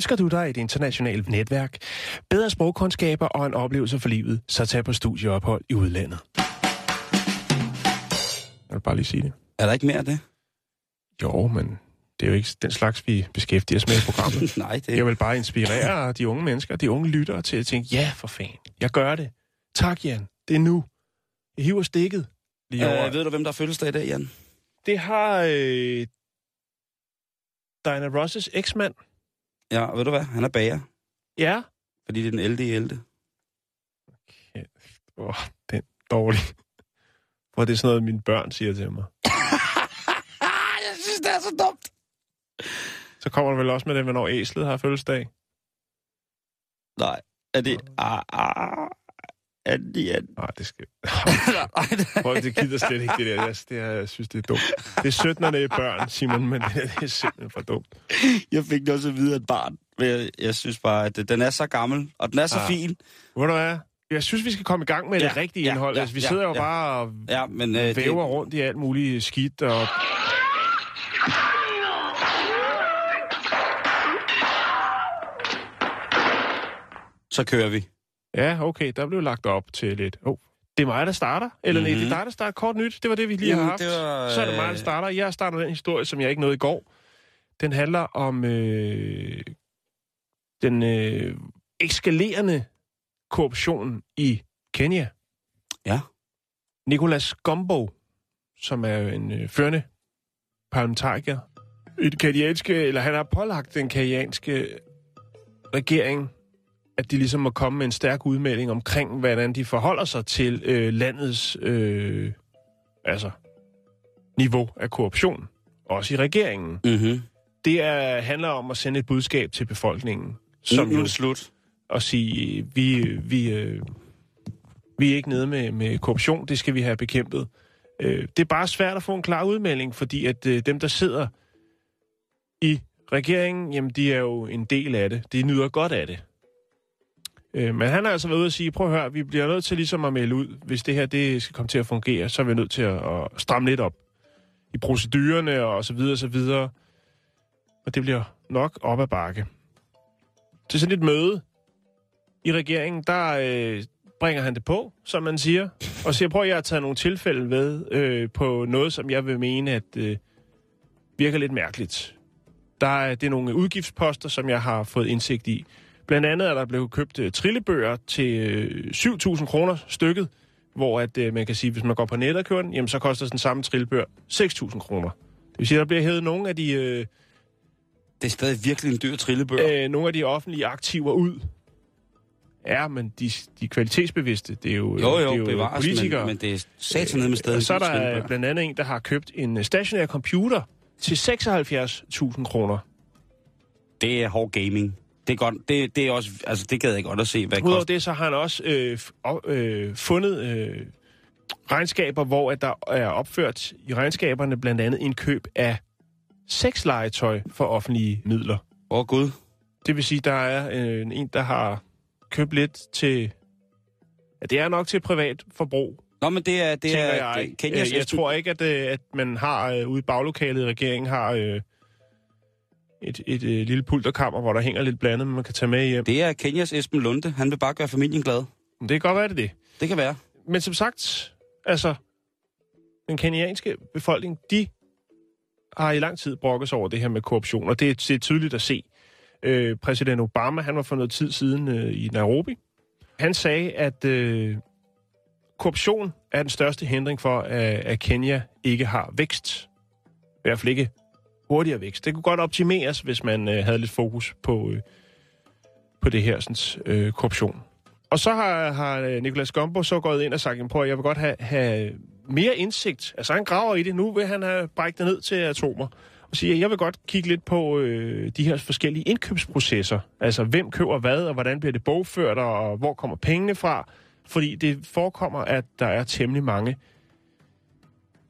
Ønsker du dig et internationalt netværk, bedre sprogkundskaber og en oplevelse for livet, så tag på studieophold i udlandet. Jeg vil bare lige sige det. Er der ikke mere af det? Jo, men det er jo ikke den slags, vi beskæftiger os med i programmet. Nej, det Jeg vil bare inspirere de unge mennesker, de unge lyttere til at tænke, ja for fanden, jeg gør det. Tak Jan, det er nu. Jeg hiver stikket lige over. øh, Ved du, hvem der har fødselsdag i dag, Jan? Det har øh, Diana Rosses eksmand. Ja, og ved du hvad? Han er bager, Ja. fordi det er den ældre i ældre. Åh, oh, den er dårlig. For det er sådan noget, mine børn siger til mig. Jeg synes, det er så dumt. Så kommer der vel også med det, hvornår æslet har fødselsdag. Nej, er det... Ah, ah, er det... Er... Nej, det skal... Nej, det... Prøv, det gider slet ikke det der. Jeg, det er, jeg synes, det er dumt. Det er 17. er børn, Simon, men det, er- det er simpelthen for dumt. Jeg fik det også at vide af et barn. Men jeg, jeg synes bare, at den er så gammel, og den er så Ah. fin. Hvor du er? Jeg synes, vi skal komme i gang med Ja, det rigtige ja, indhold. ja, altså, vi ja, sidder jo ja. bare og Ja, men... Øh, væver det, rundt i alt muligt skidt. Og... så kører vi. Ja, okay, der blev lagt op til lidt. Oh, det er mig, der starter. Eller mm-hmm. nej, det er dig, der starter kort nyt. Det var det, vi lige har Jamen, haft. det var, Så er det mig, der øh, starter. Jeg starter den historie, som jeg ikke nåede i går. Den handler om øh, den øh, eskalerende korruption i Kenya. Ja. Nicolas Gombo, som er en øh, førende parlamentariker i det kenianske, eller han har pålagt den kenianske regering, at de ligesom må komme med en stærk udmelding omkring, hvordan de forholder sig til øh, landets øh, altså, niveau af korruption, også i regeringen. Mm-hmm. Det er, handler om at sende et budskab til befolkningen, Som er jo slut. at sige, vi, vi, øh, vi er ikke nede med, med korruption, det skal vi have bekæmpet. Øh, det er bare svært at få en klar udmelding, fordi at øh, dem, der sidder i regeringen, jamen de er jo en del af det. De nyder godt af det. Øh, men han har altså været ude og sige, prøv at høre, vi bliver nødt til ligesom at melde ud, hvis det her det skal komme til at fungere, så er vi nødt til at, at stramme lidt op i procedurerne og så videre og så videre. Og det bliver nok op ad bakke. Til sådan et møde i regeringen, der øh, bringer han det på, som man siger, og siger, prøv at jeg har taget nogle tilfælde ved øh, på noget, som jeg vil mene, at øh, virker lidt mærkeligt. Der er, det er nogle udgiftsposter, som jeg har fået indsigt i. Blandt andet er der blevet købt øh, trillebøger til øh, 7.000 kroner stykket, hvor at, øh, man kan sige, hvis man går på nettet og køber den, jamen, så koster den samme trillebør 6.000 kroner. Det vil sige, der bliver hævet nogle af de, øh, Det er stadig virkelig en dyr trillebør. øh, nogle af de offentlige aktiver ud. Ja, men de, de kvalitetsbevidste, det er jo, jo, det jo, er jo bevares, politikere. men, men det er satan med stedet. Og så er der blandt andet en, der har købt en øh, stationær computer til 76.000 kroner. Det er hård gaming. Det er godt. Det, det er også, altså det gad jeg godt at se, hvad Udover koster. det, så har han også øh, øh, fundet øh, regnskaber, hvor at der er opført i regnskaberne blandt andet en køb af sexlegetøj for offentlige midler. Åh oh, gud. Det vil sige, der er øh, en, der har købt lidt til... Ja, det er nok til privat forbrug, Nå, men det er... Det er jeg. det- Kenyas Øh, jeg Esben- tror ikke, at, øh, at man har øh, ude i baglokalet i regeringen har øh, et, et øh, lille pulterkammer, hvor der hænger lidt blandet, men man kan tage med hjem. Det er Kenias Esben Lunde. Han vil bare gøre familien glad. Det kan godt være, det det. Det kan være. Men som sagt, altså, den kenianske befolkning, de har i lang tid brokket sig over det her med korruption, og det er, det er tydeligt at se. Øh, præsident Obama, han var for noget tid siden øh, i Nairobi. Han sagde, at øh, korruption er den største hindring for, at, at Kenya ikke har vækst. I hvert fald ikke hurtigere vækst. Det kunne godt optimeres, hvis man øh, havde lidt fokus på, øh, på det her sådan, øh, korruption. Og så har, har øh, Nicolas Gombo så gået ind og sagt, prøv at jeg vil godt have, have mere indsigt. Altså han graver i det. Nu vil han have brækket det ned til atomer. Og siger, jeg vil godt kigge lidt på øh, de her forskellige indkøbsprocesser. Altså hvem køber hvad, og hvordan bliver det bogført, og hvor kommer pengene fra. Fordi det forekommer, at der er temmelig mange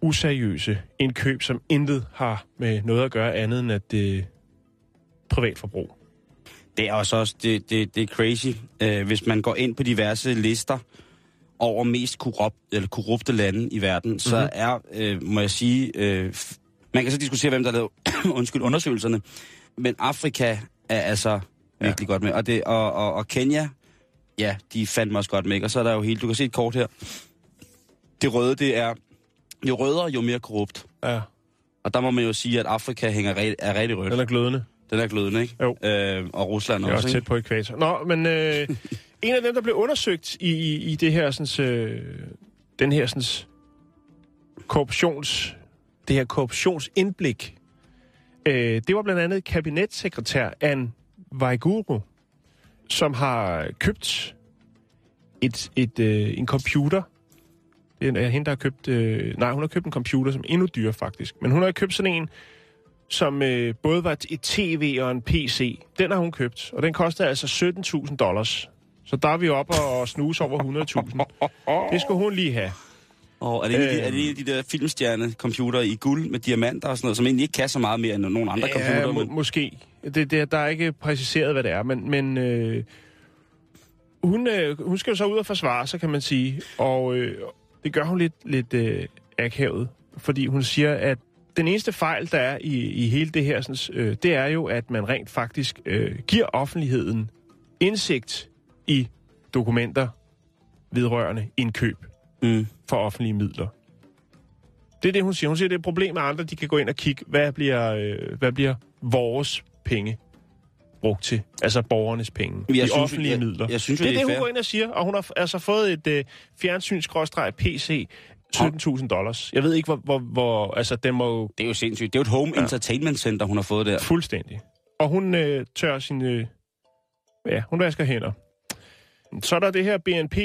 useriøse indkøb, som intet har med noget at gøre andet end at det er privatforbrug. Det er også, også det, det, det er crazy, øh, hvis man går ind på diverse lister over mest korrupt, eller korrupte lande i verden, mm-hmm. så Mhm. er, øh, må jeg sige, øh, man kan så diskutere, hvem der lavede undskyld, undersøgelserne, men Afrika er altså virkelig godt med, og, det, og, og, og Kenya, ja, de fandt mig også godt med, og så er der jo helt, du kan se et kort her, det røde, det er, jo rødere, jo mere korrupt. Ja, Og der må man jo sige, at Afrika hænger re- er rigtig rødt. den er glødende. Den er glødende, ikke? Jo. Øh, og Rusland også, også ikke? tæt på ekvator. Nå, men øh, en af dem, der blev undersøgt i, i, i det her, sådan, øh, den her sådan, korruptions, det her korruptionsindblik, øh, det var blandt andet kabinetssekretær Anne Waiguru, som har købt et, et, øh, en computer. Det er hende, der har købt... Øh, nej, hun har købt en computer, som er endnu dyrere faktisk. Men hun har købt sådan en, som øh, både var et tv og en PC. Den har hun købt, og den koster altså 17.000 dollars. Så der er vi oppe og snuse over 100.000. Det skulle hun lige have. Og er det, øh, Øh. er det en af de der filmstjerne-computer i guld med diamanter og sådan noget, som egentlig ikke kan så meget mere end nogle andre? Ja, må, men... måske. Det, det, der er ikke præciseret, hvad det er, men, men øh, hun, øh, hun skal jo så ud og forsvare sig, kan man sige. Og øh, det gør hun lidt, lidt øh, akavet, fordi hun siger, at den eneste fejl, der er i, i hele det her, sådan, øh, det er jo, at man rent faktisk øh, giver offentligheden indsigt i dokumenter vedrørende indkøb Mm. for offentlige midler. Det er det, hun siger. Hun siger, det er et problem, at andre de kan gå ind og kigge, hvad bliver, øh, hvad bliver vores penge brugt til? Altså borgernes penge. Jeg de synes offentlige jeg- midler. jeg synes det er det det, hun går ind og siger, og hun har altså fået et øh, fjernsyn-PC 17.000 dollars. Jeg ved ikke, hvor, hvor, hvor altså den må Det er jo sindssygt. Det er jo et home ja. entertainment center, hun har fået der. fuldstændig. Og hun øh, tør sin, øh, ja, hun vasker hænder. Så er der det her BNP,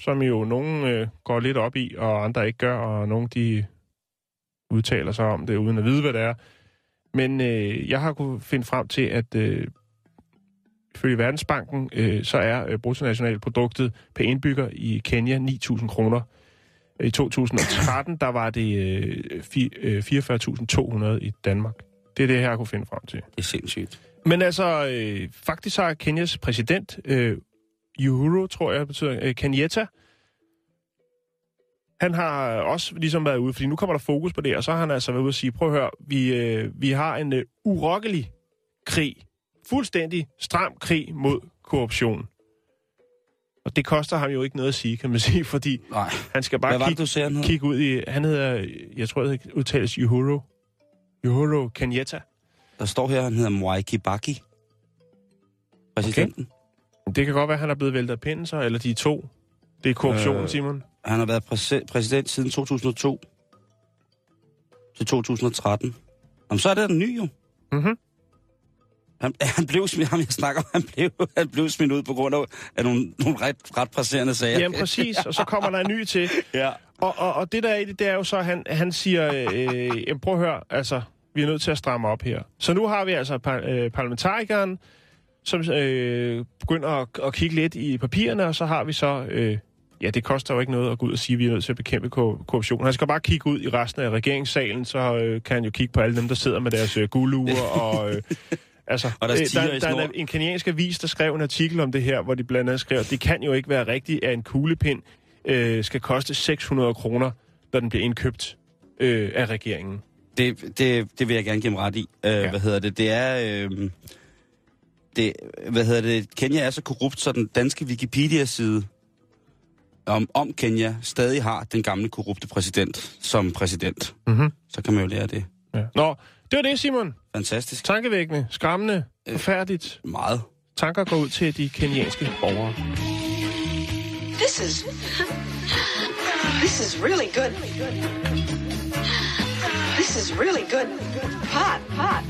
som jo nogen øh, går lidt op i, og andre ikke gør, og nogen de udtaler sig om det, uden at vide, hvad det er. Men øh, jeg har kunnet finde frem til, at øh, ifølge Verdensbanken, øh, så er øh, bruttonationalproduktet per indbygger i Kenya 9.000 kroner. I 2013, der var det øh, fi- øh, 44.200 i Danmark. Det er det, jeg har kunne finde frem til. Det er sindssygt. Men altså, øh, faktisk har Kenyas præsident, øh, Uhuru, tror jeg, betyder øh, Kenyatta, han har også ligesom været ude, fordi nu kommer der fokus på det, og så har han altså været ude og sige, prøv at høre, vi, øh, vi har en øh, urokkelig krig, fuldstændig stram krig mod korruption. Og det koster ham jo ikke noget at sige, kan man sige, fordi Nej. han skal bare det, kigge, ser, kigge ud i... Han hedder, jeg tror, det udtales Uhuru. Uhuru Kenyatta. Der står her, han hedder Mwai Kibaki. Præsidenten. Okay. Det kan godt være, at han er blevet væltet af pinden så, eller de to. Det er korruption, øh... Simon. Han har været præse- præsident siden 2002 til 2013. Jamen, så er det den ny jo. Mhm. Han, han blev smidt, ham jeg snakker om, han blev, han blev smidt ud på grund af, af nogle, nogle ret, ret presserende sager. Jamen præcis, og så kommer der en ny til. ja. Og, og, og det der er i det, det er jo så, at han, han siger, øh, prøv at høre, altså, vi er nødt til at stramme op her. Så nu har vi altså par, øh, parlamentarikeren, som øh, begynder at, at kigge lidt i papirerne, og så har vi så, øh, ja, det koster jo ikke noget at gå ud og sige, at vi er nødt til at bekæmpe kor- korruption. Han skal bare kigge ud i resten af regeringssalen, så øh, kan han jo kigge på alle dem, der sidder med deres øh, gulduer og... Øh, Altså, Og deres øh, tiger der, der er en, en kenyansk avis, der skrev en artikel om det her, hvor de blandt andet skrev, det kan jo ikke være rigtigt, at en kuglepind øh, skal koste 600 kroner, når den bliver indkøbt øh, af regeringen. Det, det, det vil jeg gerne give ham ret i. Øh, ja. Hvad hedder det? Det er... Øh, det, hvad hedder det? Kenya er så korrupt, så den danske Wikipedia-side om, om Kenya stadig har den gamle korrupte præsident som præsident. Mm-hmm. Så kan man jo lære det. Ja. Nå, det var det, Simon. Fantastisk. Tankevækkende, skræmmende, Øh. forfærdeligt. Meget. Tanker går ud til de kenyanske borgere. This is. This is really good. This is really good. Hot, hot.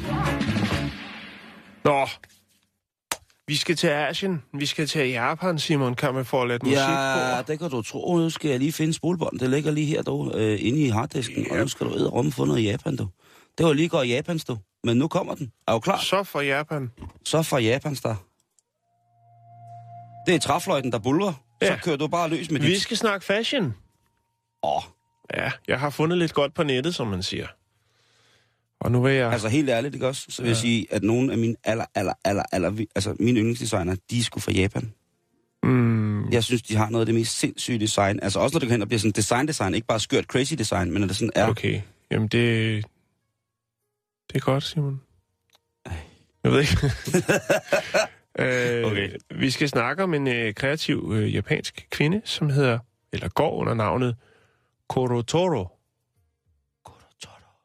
Nå, Vi skal til Asien. Vi skal til Japan, Simon, kan man få lidt musik Ja, på. det kan du tro. Nu skal jeg lige finde spolebånd. Det ligger lige her, du, øh, inde i harddisken. Og Ja. nu skal du ud og få noget i Japan, du. Det var lige godt i Japans, du. Men nu kommer den. Er du klar? Så fra Japan. Så fra Japans der. Det er træfløjten, der bulrer. Så Ja. kører du bare løs med Vi dit... skal snakke fashion. Åh, Ja, jeg har fundet lidt godt på nettet, som man siger. Og nu vil jeg... altså helt ærligt, ikke også? Så vil ja. jeg sige, at nogle af mine aller, aller, aller, aller... Altså, mine yndlingsdesigner, de er sgu fra Japan. mm, Jeg synes, de har noget af det mest sindssyge design. Altså også når det går hen og bliver sådan design-design. Ikke bare skørt crazy design, men når det sådan er... Okay, jamen det... Det er godt, Simon. Jeg ved ikke. øh, Okay. Vi skal snakke om en øh, kreativ øh, japansk kvinde, som hedder, eller går under navnet Korotoro.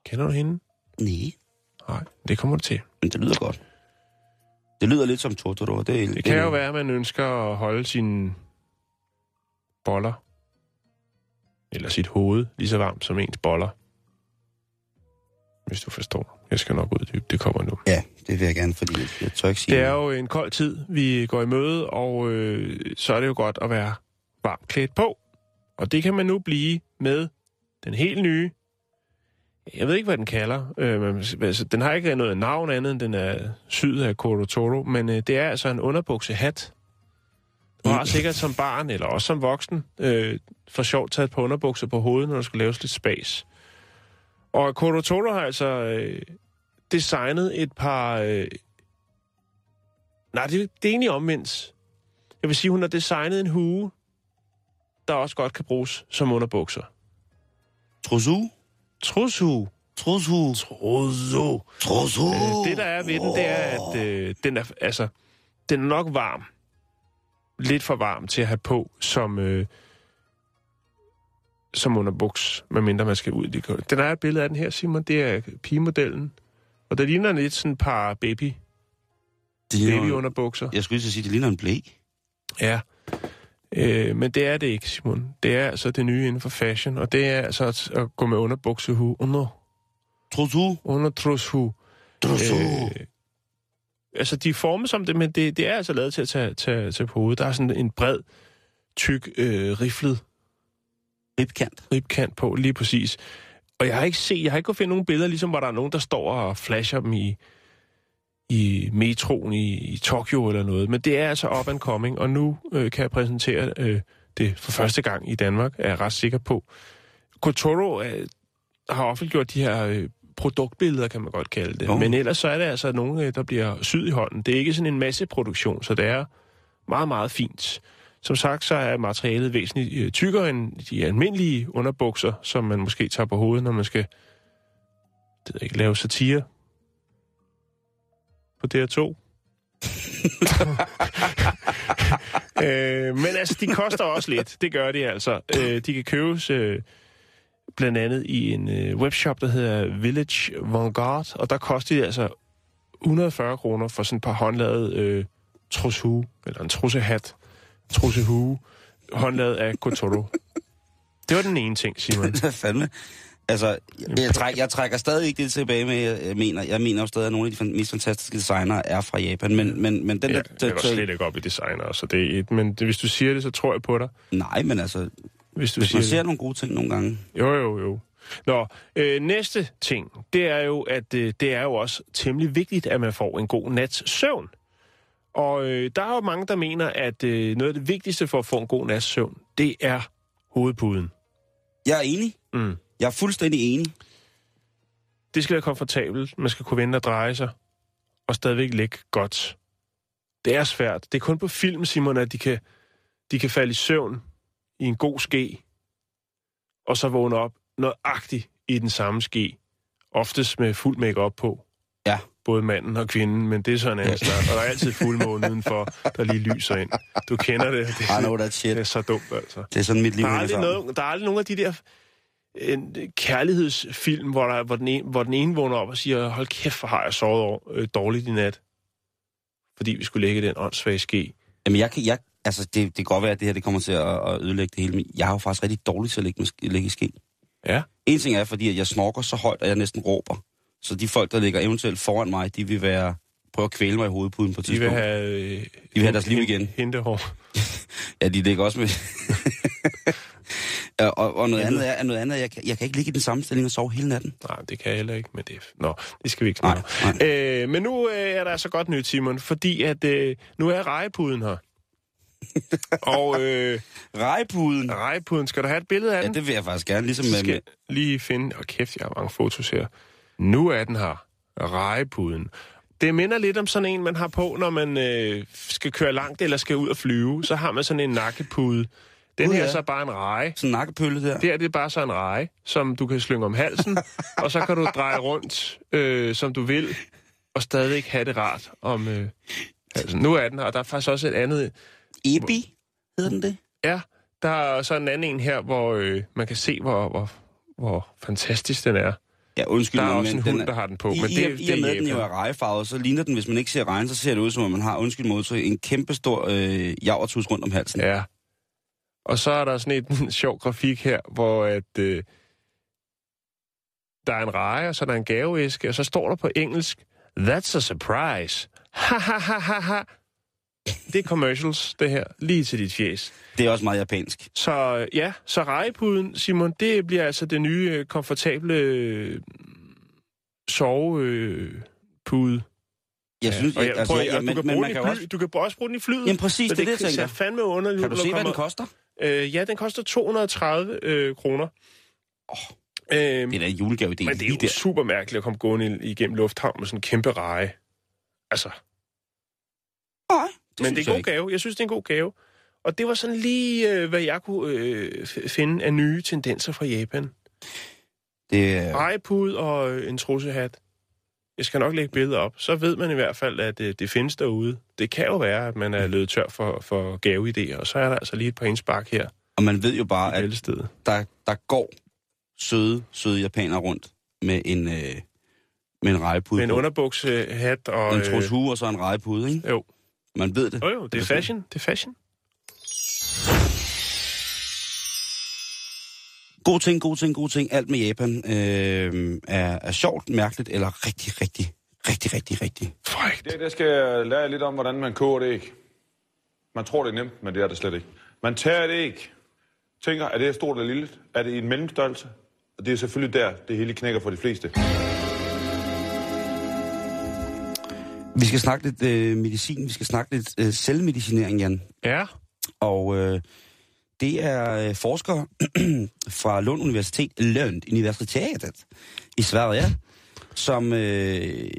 Kender du hende? Nej, Nej, det kommer du til. men det lyder godt. Det lyder lidt som Totoro. Det, det, Det kan jo være, at man ønsker at holde sine boller, eller sit hoved, lige så varmt som ens boller. Hvis du forstår. Jeg skal nok uddybe, det kommer nu. Ja, det vil jeg gerne, fordi jeg tør ikke sige Det er jo en kold tid, vi går i møde, og øh, så er det jo godt at være varmt klædt på. Og det kan man nu blive med den helt nye. Jeg ved ikke, hvad den kalder. Øh, men, altså, den har ikke noget navn andet, end den er syd af Korotoro, men øh, det er altså en underbuksehat. Du har sikkert som barn, eller også som voksen, øh, for sjovt taget på underbukser på hovedet, når der skulle laves lidt spas. Og Korotoro har altså øh, designet et par... Øh, nej, det, det er egentlig omvendt. Jeg vil sige, hun har designet en hue, der også godt kan bruges som underbukser. Trosu? Trushue. Trosu? Trushue. Trosu? Øh, det, der er ved den, det er, at øh, den er, altså, den er nok varm. Lidt for varm til at have på som, øh, som underbuks, medmindre man skal ud. i det. Den er et billede af den her, Simon. Det er pigemodellen. Og der ligner lidt sådan et par baby, Det ligner, babyunderbukser. jeg skulle lige sige, det ligner en blæk. Ja. Øh, men det er det ikke, Simon. Det er altså det nye inden for fashion, og det er altså at, at gå med underbuksehue, under, Trosu? undertrushue. Trosu? Øh, altså, de er formet som det, men det, det er altså lavet til at tage, tage, tage på hovedet. Der er sådan en bred, tyk, øh, riflet Ribkant. ribkant på, lige præcis. Og jeg har ikke set, jeg har ikke kunnet finde nogen billeder, ligesom hvor der er nogen, der står og flasher dem i, i metroen i, i Tokyo eller noget. Men det er altså up and coming, og nu øh, kan jeg præsentere øh, det for første gang i Danmark, er jeg ret sikker på. Kotoro øh, har offentliggjort de her øh, produktbilleder, kan man godt kalde det. Oh. Men ellers så er det altså nogle, øh, der bliver syet i hånden. Det er ikke sådan en masseproduktion, så det er meget, meget fint. Som sagt, så er materialet væsentligt øh, tykkere end de almindelige underbukser, som man måske tager på hovedet, når man skal det ikke, lave satire på DR2. øh, men altså, de koster også lidt. Det gør de altså. Øh, de kan købes øh, blandt andet i en øh, webshop, der hedder Village Vanguard, og der koster de altså 140 kroner for sådan et par håndlavede øh, trushue, eller en trussehat, trussehue, håndlavet af Kotoro. Det var den ene ting, Simon. Hvad fanden? Altså, jeg, jeg, træk, jeg trækker stadig ikke det tilbage med, jeg, mener. Jeg mener jo stadig, at nogle af de mest fantastiske designere er fra Japan. Men, men, men den Ja, der... jeg går slet ikke op i designer, så det er et, men det, hvis du siger det, så tror jeg på dig. Nej, men altså, Hvis du hvis siger man det. ser nogle gode ting nogle gange. Jo, jo, jo. Nå, øh, næste ting, det er jo, at øh, det er jo også temmelig vigtigt, at man får en god nats søvn. Og øh, der er jo mange, der mener, at øh, noget af det vigtigste for at få en god nats søvn, det er hovedpuden. Jeg er enig. Mm. Jeg er fuldstændig enig. Det skal være komfortabelt, man skal kunne vende og dreje sig, og stadigvæk ligge godt. Det er svært. Det er kun på film, Simon, at de kan, de kan falde i søvn i en god ske, og så vågne op nøjagtigt i den samme ske. Oftest med fuld makeup på. Ja. Både manden og kvinden, men det er sådan en anden snak. Og der er altid fuldmåne udenfor, der lige lyser ind. Du kender det. Det I er, know that shit. det er så dumt, altså. Det er sådan, mit liv Der er, aldrig noget, der er aldrig nogen af de der en kærlighedsfilm, hvor, der, hvor, den ene, hvor den ene vågner op og siger, hold kæft, hvor har jeg sovet over, øh, dårligt i nat. Fordi vi skulle lægge den åndssvage ske. Jamen, jeg kan, jeg, altså, det, det kan godt være, at det her det kommer til at, at ødelægge det hele, men jeg er jo faktisk rigtig dårlig til at sk- ligge i ske. Ja. En ting er, fordi at jeg snorker så højt, at jeg næsten råber. Så de folk, der ligger eventuelt foran mig, de vil være prøve at kvæle mig i hovedpuden på et De vil have... Øh, De vil have deres liv igen. Hentehår. Ja, de ligger også med... Ja, og, og noget andet er, noget andet, er, jeg, kan- jeg kan ikke ligge i den samme stilling og sove hele natten. Nej, det kan jeg heller ikke, men det... Nå, det skal vi ikke snakke om. Øh, men nu øh, er der altså godt nyt, Simon, fordi at øh, nu er rejepuden her. og øh, Rejpuden. rejepuden, skal du have et billede af Ja, den? det vil jeg faktisk gerne, ligesom Så med... skal med jeg lige finde... Åh, kæft, jeg har mange fotos her. Nu er den her. Rejepuden. Det minder lidt om sådan en, man har på, når man øh, skal køre langt eller skal ud og flyve. Så har man sådan en nakkepude. Den Gud, her er ja. så bare en reje. sådan en nakkepølle der. Det her det er bare så en reje, som du kan slynge om halsen, og så kan du dreje rundt, øh, som du vil, og stadig have det rart om øh, halsen. Nu er den her, og der er faktisk også et andet... Ebi, hedder den det? Ja, der er så en anden en her, hvor øh, man kan se, hvor, hvor, hvor fantastisk den er. Ja, undskyld Der er mig, også men en den hund, er- der har den på, I, men i, det, i det og med, den jo er rejefarvet, så ligner den, hvis man ikke ser regn, så ser det ud, som om man har, undskyld modtryk, en kæmpe stor øh, javertus rundt om halsen. Ja. Og så er der sådan et, en sjov grafik her, hvor at, øh, der er en reje, og så er der en gaveæske, og så står der på engelsk, That's a surprise. Ha, ha, ha, ha, ha. Det er commercials, det her, lige til dit fjes. Det er også meget japansk. Så øh, ja, så rejepuden, Simon, det bliver altså det nye, øh, komfortable øh, sovepude. Jeg synes, og jeg, altså, prøv, jeg, ja, men, du, kan men bruge man den kan fly, også... du kan også bruge den i flyet. Jamen præcis, det er det, jeg tænker. fandme underligt Kan du se, hvad den koster? Øh, ja, den koster 230 øh, kroner. Åh, øhm, Det er da en julegave, det er men det er jo der. super mærkeligt at komme gående igennem lufthavn med sådan en kæmpe reje. Altså, Nej, det men det er en god gave. Jeg synes, det er en god gave. Og det var sådan lige, øh, hvad jeg kunne øh, finde af nye tendenser fra Japan. Det er... Rejepude og øh, en trussehat. Jeg skal nok lægge billeder op. Så ved man i hvert fald, at øh, det findes derude. Det kan jo være, at man er løbet tør for, for gaveidéer, og så er der altså lige et par indspark her Og man ved jo bare, at der, der går søde, søde japanere rundt med en, øh, med en rejepude Med en på. underbuksehat og... En øh, trus hue og så en rejepude, ikke? Jo. Man ved det. Jo, jo, det er fashion. Det er fashion. God ting, god ting, god ting. Alt med Japan øh, er, er sjovt, mærkeligt eller rigtig, rigtig, rigtig, rigtig, rigtig. Frækt. Det, der skal jeg lære lidt om, hvordan man koger et æg. Man tror, det er nemt, men det er det slet ikke. Man tager et æg, tænker, er det stort eller lille? Er det i en mellemstørrelse? Og det er selvfølgelig der, det hele knækker for de fleste. Vi skal snakke lidt øh, medicin, vi skal snakke lidt øh, selvmedicinering, Jan. Ja. Og øh, det er øh, forskere fra Lund Universitet, Lund Universitetet i Sverige, som, øh,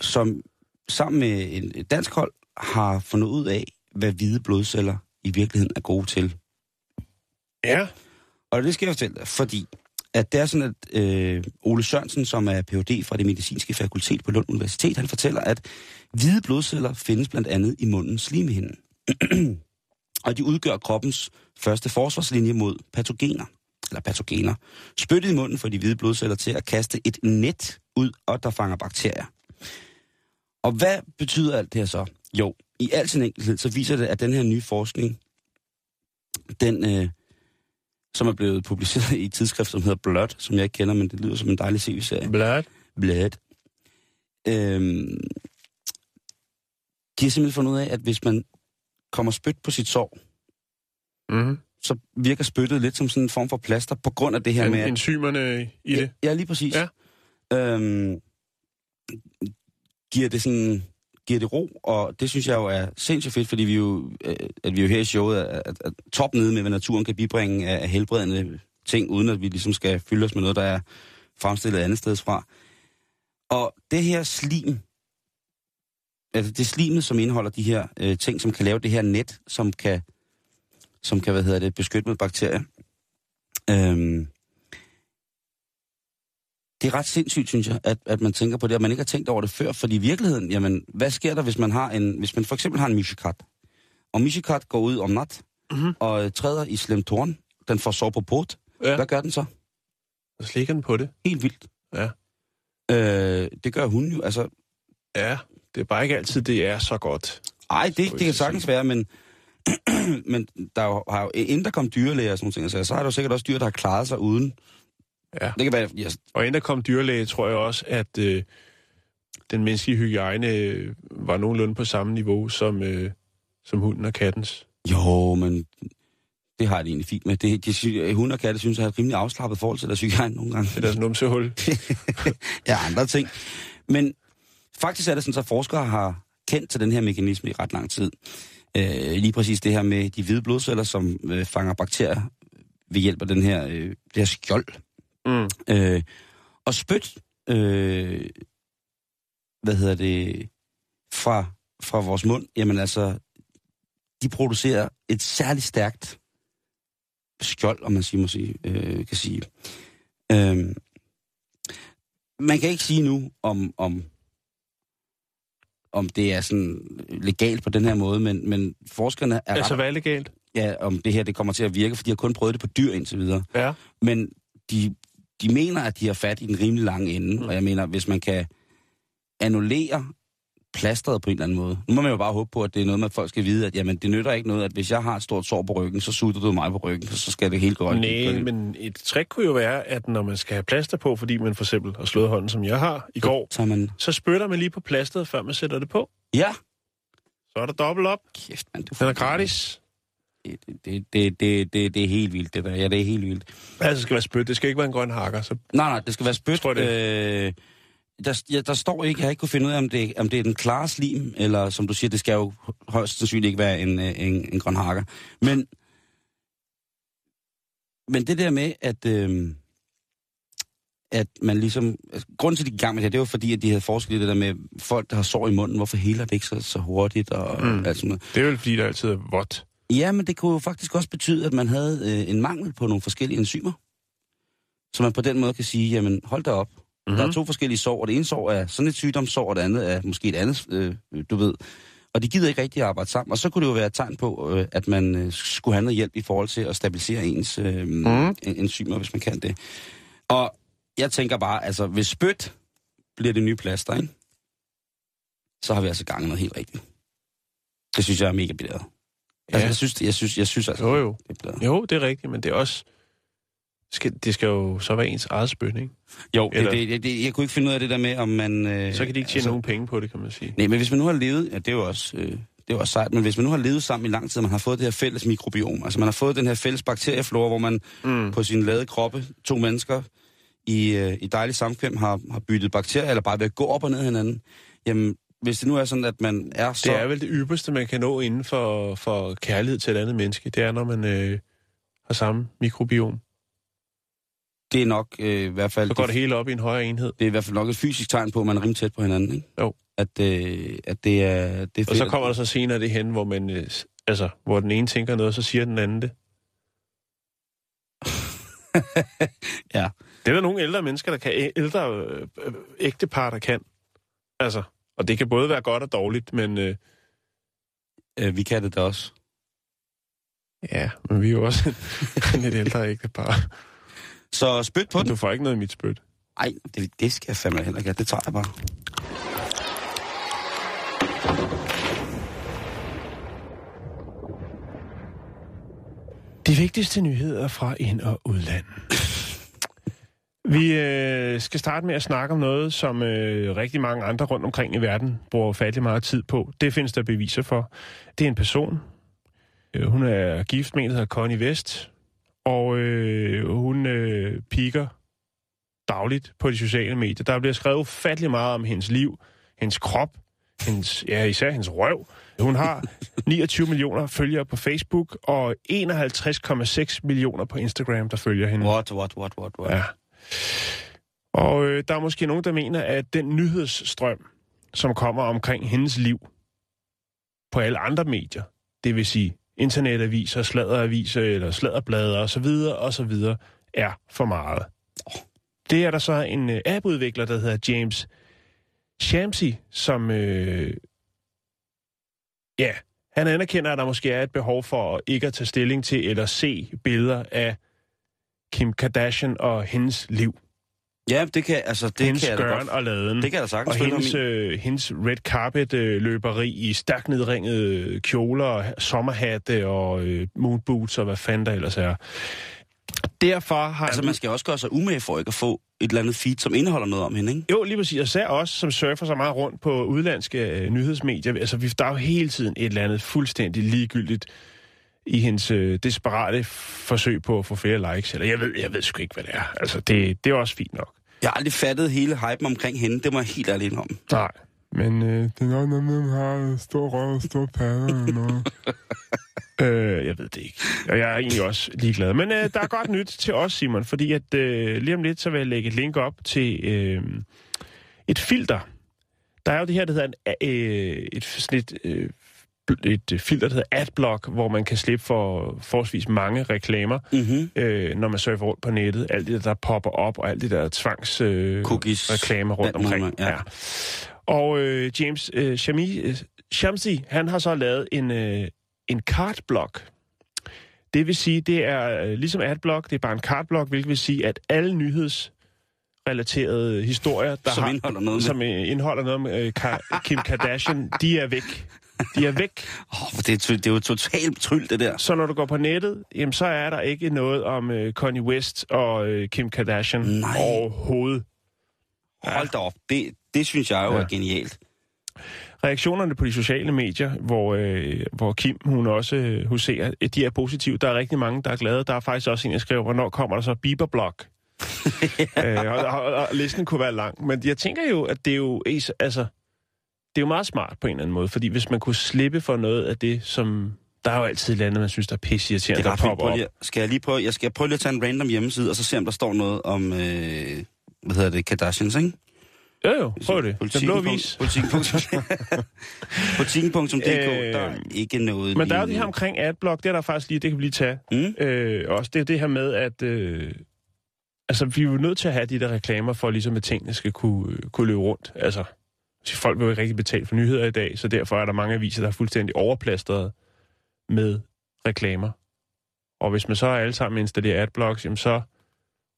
som sammen med en- dansk hold har fundet ud af, hvad hvide blodceller i virkeligheden er gode til. Ja. Og det skal jeg fortælle dig, fordi at det er sådan, at øh, Ole Sørensen, som er Ph.D. fra det medicinske fakultet på Lund Universitet, han fortæller, at hvide blodceller findes blandt andet i mundens slimhinde. og de udgør kroppens første forsvarslinje mod patogener, eller patogener. Spyttet i munden får de hvide blodceller til at kaste et net ud, og der fanger bakterier. Og hvad betyder alt det her så? Jo, i al sin enkelhed, så viser det, at den her nye forskning, den, øh, som er blevet publiceret i et tidsskrift, som hedder Blood, som jeg ikke kender, men det lyder som en dejlig CV-serie. Blad. Blood. Øhm, de har simpelthen fundet ud af, at hvis man kommer spyt på sit sår, Mm-hmm. så virker spyttet lidt som sådan en form for plaster, på grund af det her En, med... at- enzymerne i det. Ja, lige præcis. Ja. Øhm, giver det sådan giver det ro, og det synes jeg jo er sindssygt fedt, fordi vi jo, øh, at vi jo her i showet er, er, er top nede med, hvad naturen kan bibringe af, af helbredende ting, uden at vi ligesom skal fylde os med noget, der er fremstillet andet sted fra. Og det her slim, altså det slimet, som indeholder de her øh, ting, som kan lave det her net, som kan, som kan hvad hedder det, beskytte mod bakterier, øhm, det er ret sindssygt, synes jeg, at, at man tænker på det, og man ikke har tænkt over det før, fordi i virkeligheden, jamen, hvad sker der, hvis man har en, hvis man for eksempel har en mishikat, og mishikat går ud om nat, Mhm. og øh, træder i slem torn, den får sår på pot, Ja. hvad gør den så? Så slikker den på det. Helt vildt. Ja. Øh, det gør hun jo, altså, Ja, det er bare ikke altid, det er så godt. ej, det, det kan sagtens være, men, men der er jo, har jo, inden der kom dyrlæger og sådan nogle ting, så, så er der jo sikkert også dyr, der har klaret sig uden. Ja. Det kan være, yes, Og inden der kom dyrlæge, tror jeg også, at øh, den menneskelige hygiejne øh, var nogenlunde på samme niveau som, øh, som hunden og kattens. Jo, men det har jeg det egentlig fint med. Det, de, sy- hunde og katte synes, jeg har et rimelig afslappet forhold til deres hygiejne nogle gange. Det er deres numsehul. ja, andre ting. Men faktisk er det sådan, at forskere har kendt til den her mekanisme i ret lang tid. Øh, lige præcis det her med de hvide blodceller, som øh, fanger bakterier ved hjælp af den her, øh, det her skjold. Mm. Øh, og spyt, øh, hvad hedder det, fra, fra vores mund, jamen altså, de producerer et særligt stærkt skjold, om man sige, må sige, øh, kan sige. Øh, man kan ikke sige nu, om, om, om det er sådan legalt på den her måde, men, men forskerne er Altså, ret, hvad er legalt? ja, om det her det kommer til at virke, for de har kun prøvet det på dyr indtil videre. Ja. Men de, de mener, at de har fat i den rimelig lange ende, mm. og jeg mener, hvis man kan annullere plasteret på en eller anden måde. Nu må man jo bare håbe på, at det er noget at folk skal vide, at jamen, det nytter ikke noget, at hvis jeg har et stort sår på ryggen, så sutter du mig på ryggen, så skal det helt gå Nej, men et trick kunne jo være, at når man skal have plaster på, fordi man for eksempel har slået hånden, som jeg har i går, Så man... så spytter man lige på plasteret, før man sætter det på. Ja! Så er der dobbelt op. Kæft, man. Du Den er gratis. Det, det, det, det, det, det er helt vildt, det der. Ja, det er helt vildt. Altså, det skal være spyt. Det skal ikke være en grøn hakker. Så Nej, nej, det skal være spyt. Tror Øh, der, ja, der står ikke, jeg har ikke kunne finde ud af, om det, om det er den klare slim, eller som du siger, det skal jo højst sandsynligt ikke være en, øh, en, en grøn hakker. Men, men det der med, at, øh, at man ligesom... Altså, grunden til, at de gik i gang med det her, det var fordi, at de havde forsket det der med folk, der har sår i munden, hvorfor heler det ikke så, så hurtigt, og mm. alt sådan noget. det er vel, fordi der altid er vådt. Ja, men det kunne jo faktisk også betyde, at man havde øh, en mangel på nogle forskellige enzymer. Så man på den måde kan sige, jamen hold da op. Mhm. Mm-hmm. Der er to forskellige sår, og det ene sår er sådan et sygdomssår, og det andet er måske et andet, øh, du ved. Og de gider ikke rigtig arbejde sammen. Og så kunne det jo være et tegn på, øh, at man øh, skulle have noget hjælp i forhold til at stabilisere ens øh, Mhm. mm. enzymer, hvis man kan det. Og jeg tænker bare, altså hvis spyt bliver det nye plaster, ikke? så har vi altså gang noget helt rigtigt. Det synes jeg er mega bedre. Altså, Ja. jeg synes, jeg synes, jeg synes altså, Jo, jo. det er. Jo, det er rigtigt, men det er også... Skal, det skal jo så være ens eget spyt, ikke? Jo, det, Eller- det, det, det, jeg kunne ikke finde ud af det der med, om man... Øh, Så kan de ikke tjene altså, nogen penge på det, kan man sige. Nej, men hvis man nu har levet... Ja, det er jo også... Øh, det er også sejt, men hvis man nu har levet sammen i lang tid, og man har fået det her fælles mikrobiom, altså man har fået den her fælles bakterieflora, hvor man Mm. på sin lade kroppe, to mennesker i, øh, i dejlig samkvem, har, har byttet bakterier, eller bare ved at gå op og ned hinanden, jamen, hvis det nu er sådan, at man er så... Det er vel det ypperste, man kan nå inden for, for kærlighed til et andet menneske. Det er, når man øh, har samme mikrobiom. det er nok øh, i hvert fald... Så går det hele op i en højere enhed. det er i hvert fald nok et fysisk tegn på, at man er rimelig tæt på hinanden, ikke? Jo. At, øh, at det er... Det er Og så fedt. kommer der så senere det hen, hvor man... Øh, altså, hvor den ene tænker noget, og så siger den anden det. Ja. Det er der nogle ældre mennesker, der kan. Ældre øh, øh, ægtepar, der kan. Altså, og det kan både være godt og dårligt, men... Øh, Øh, vi kan det da også. ja, men vi er jo også lidt ældre ægtepar. Så spyt på den. Du får ikke noget af mit spyt. Nej, det, det skal jeg fandme heller ikke. Det tager jeg bare. De vigtigste nyheder fra ind- og udland. Vi øh, skal starte med at snakke om noget, som øh, rigtig mange andre rundt omkring i verden bruger fattelig meget tid på. Det findes der beviser for. Det er en person. Øh, hun er gift med en, der hedder Connie West, og øh, hun øh, piker dagligt på de sociale medier. Der bliver skrevet ufattelig meget om hendes liv, hendes krop, hendes, ja, især hendes røv. Hun har 29 millioner følgere på Facebook, og 51,6 millioner på Instagram, der følger hende. What, what, what, what, what? Ja. Og øh, der er måske nogen, der mener, at den nyhedsstrøm, som kommer omkring hendes liv på alle andre medier, det vil sige internetaviser, sladeraviser eller sladderblade osv., osv., er for meget. Det er der så en øh, appudvikler, der hedder James Shamsi, som øh, ja, han anerkender, at der måske er et behov for ikke at tage stilling til eller se billeder af Kim Kardashian og hendes liv. Ja, det kan, altså, det hendes kan gøren og laden. Det kan jeg da sagtens og hendes, øh, hendes red carpet øh, løberi i stærkt nedringede kjoler, og sommerhatte og øh, moonboots og hvad fanden der ellers er. Derfor har Altså, man skal også gøre sig umage for ikke at få et eller andet feed, som indeholder noget om hende, ikke? Jo, lige præcis. Og især os, som surfer så meget rundt på udlandske øh, nyhedsmedier. Altså, vi, der er jo hele tiden et eller andet fuldstændig ligegyldigt i hendes øh, desperate forsøg på at få flere likes. Eller jeg ved, jeg ved sgu ikke, hvad det er. Altså, det, det er også fint nok. Jeg har aldrig fattet hele hypen omkring hende, det må jeg helt ærligt om. Nej. Men øh, det er nok noget med, har stor røv og stor pander eller noget. øh, jeg ved det ikke. Og jeg er egentlig også ligeglad. Men øh, der er godt nyt til os, Simon, fordi at øh, lige om lidt, så vil jeg lægge et link op til øh, et filter. Der er jo det her, der hedder en, øh, et, sådan et, øh, et filter, der hedder Adblock, hvor man kan slippe for forholdsvis mange reklamer, Mm-hmm. øh, når man surfer rundt på nettet. Alt det, der popper op, og alt det der tvangs øh, Cookies. reklamer rundt Alt muligt, omkring. ja. Og øh, James øh, Shami, øh, Shamsi, han har så lavet en, øh, en cardblock. Det vil sige, det er øh, ligesom adblock, det er bare en cardblock, hvilket vil sige, at alle nyhedsrelaterede historier, der Som har, indeholder noget med- som øh, indeholder noget om øh, Kim Kardashian, de er væk. De er væk. Oh, det, er, det er jo totalt tryl, det der. Så når du går på nettet, jamen, så er der ikke noget om øh, Kanye West og øh, Kim Kardashian Nej. overhovedet. Hold da op. Det, det synes jeg jo Ja. er genialt. reaktionerne på de sociale medier, hvor, øh, hvor Kim hun også øh, huserer, de er positive. Der er rigtig mange, der er glade. Der er faktisk også en, der skriver, hvornår kommer der så Bieber-blog? øh, og, og, og, listen kunne være lang. Men jeg tænker jo, at det er jo, altså, det er jo meget smart på en eller anden måde, fordi hvis man kunne slippe for noget af det, som... Der er jo altid lande, man synes, der er er der popper op. lige, skal jeg lige prøve, jeg skal prøve lige at tage en random hjemmeside, og så se, om der står noget om, øh, hvad hedder det, Kardashians, ikke? Jo, jo, prøv det. Den blå vis. Politiken.dk, Øh, der er ikke noget Men der er jo det her omkring adblock, det er der faktisk lige, det kan vi lige tage. Mm? Øh, også det er det her med, at øh, altså, vi er jo nødt til at have de der reklamer, for ligesom at tingene skal kunne, øh, kunne løbe rundt. Altså, så folk vil jo ikke rigtig betale for nyheder i dag, så derfor er der mange aviser, der er fuldstændig overplastret med reklamer. Og hvis man så alle sammen installerer adblocks, jamen så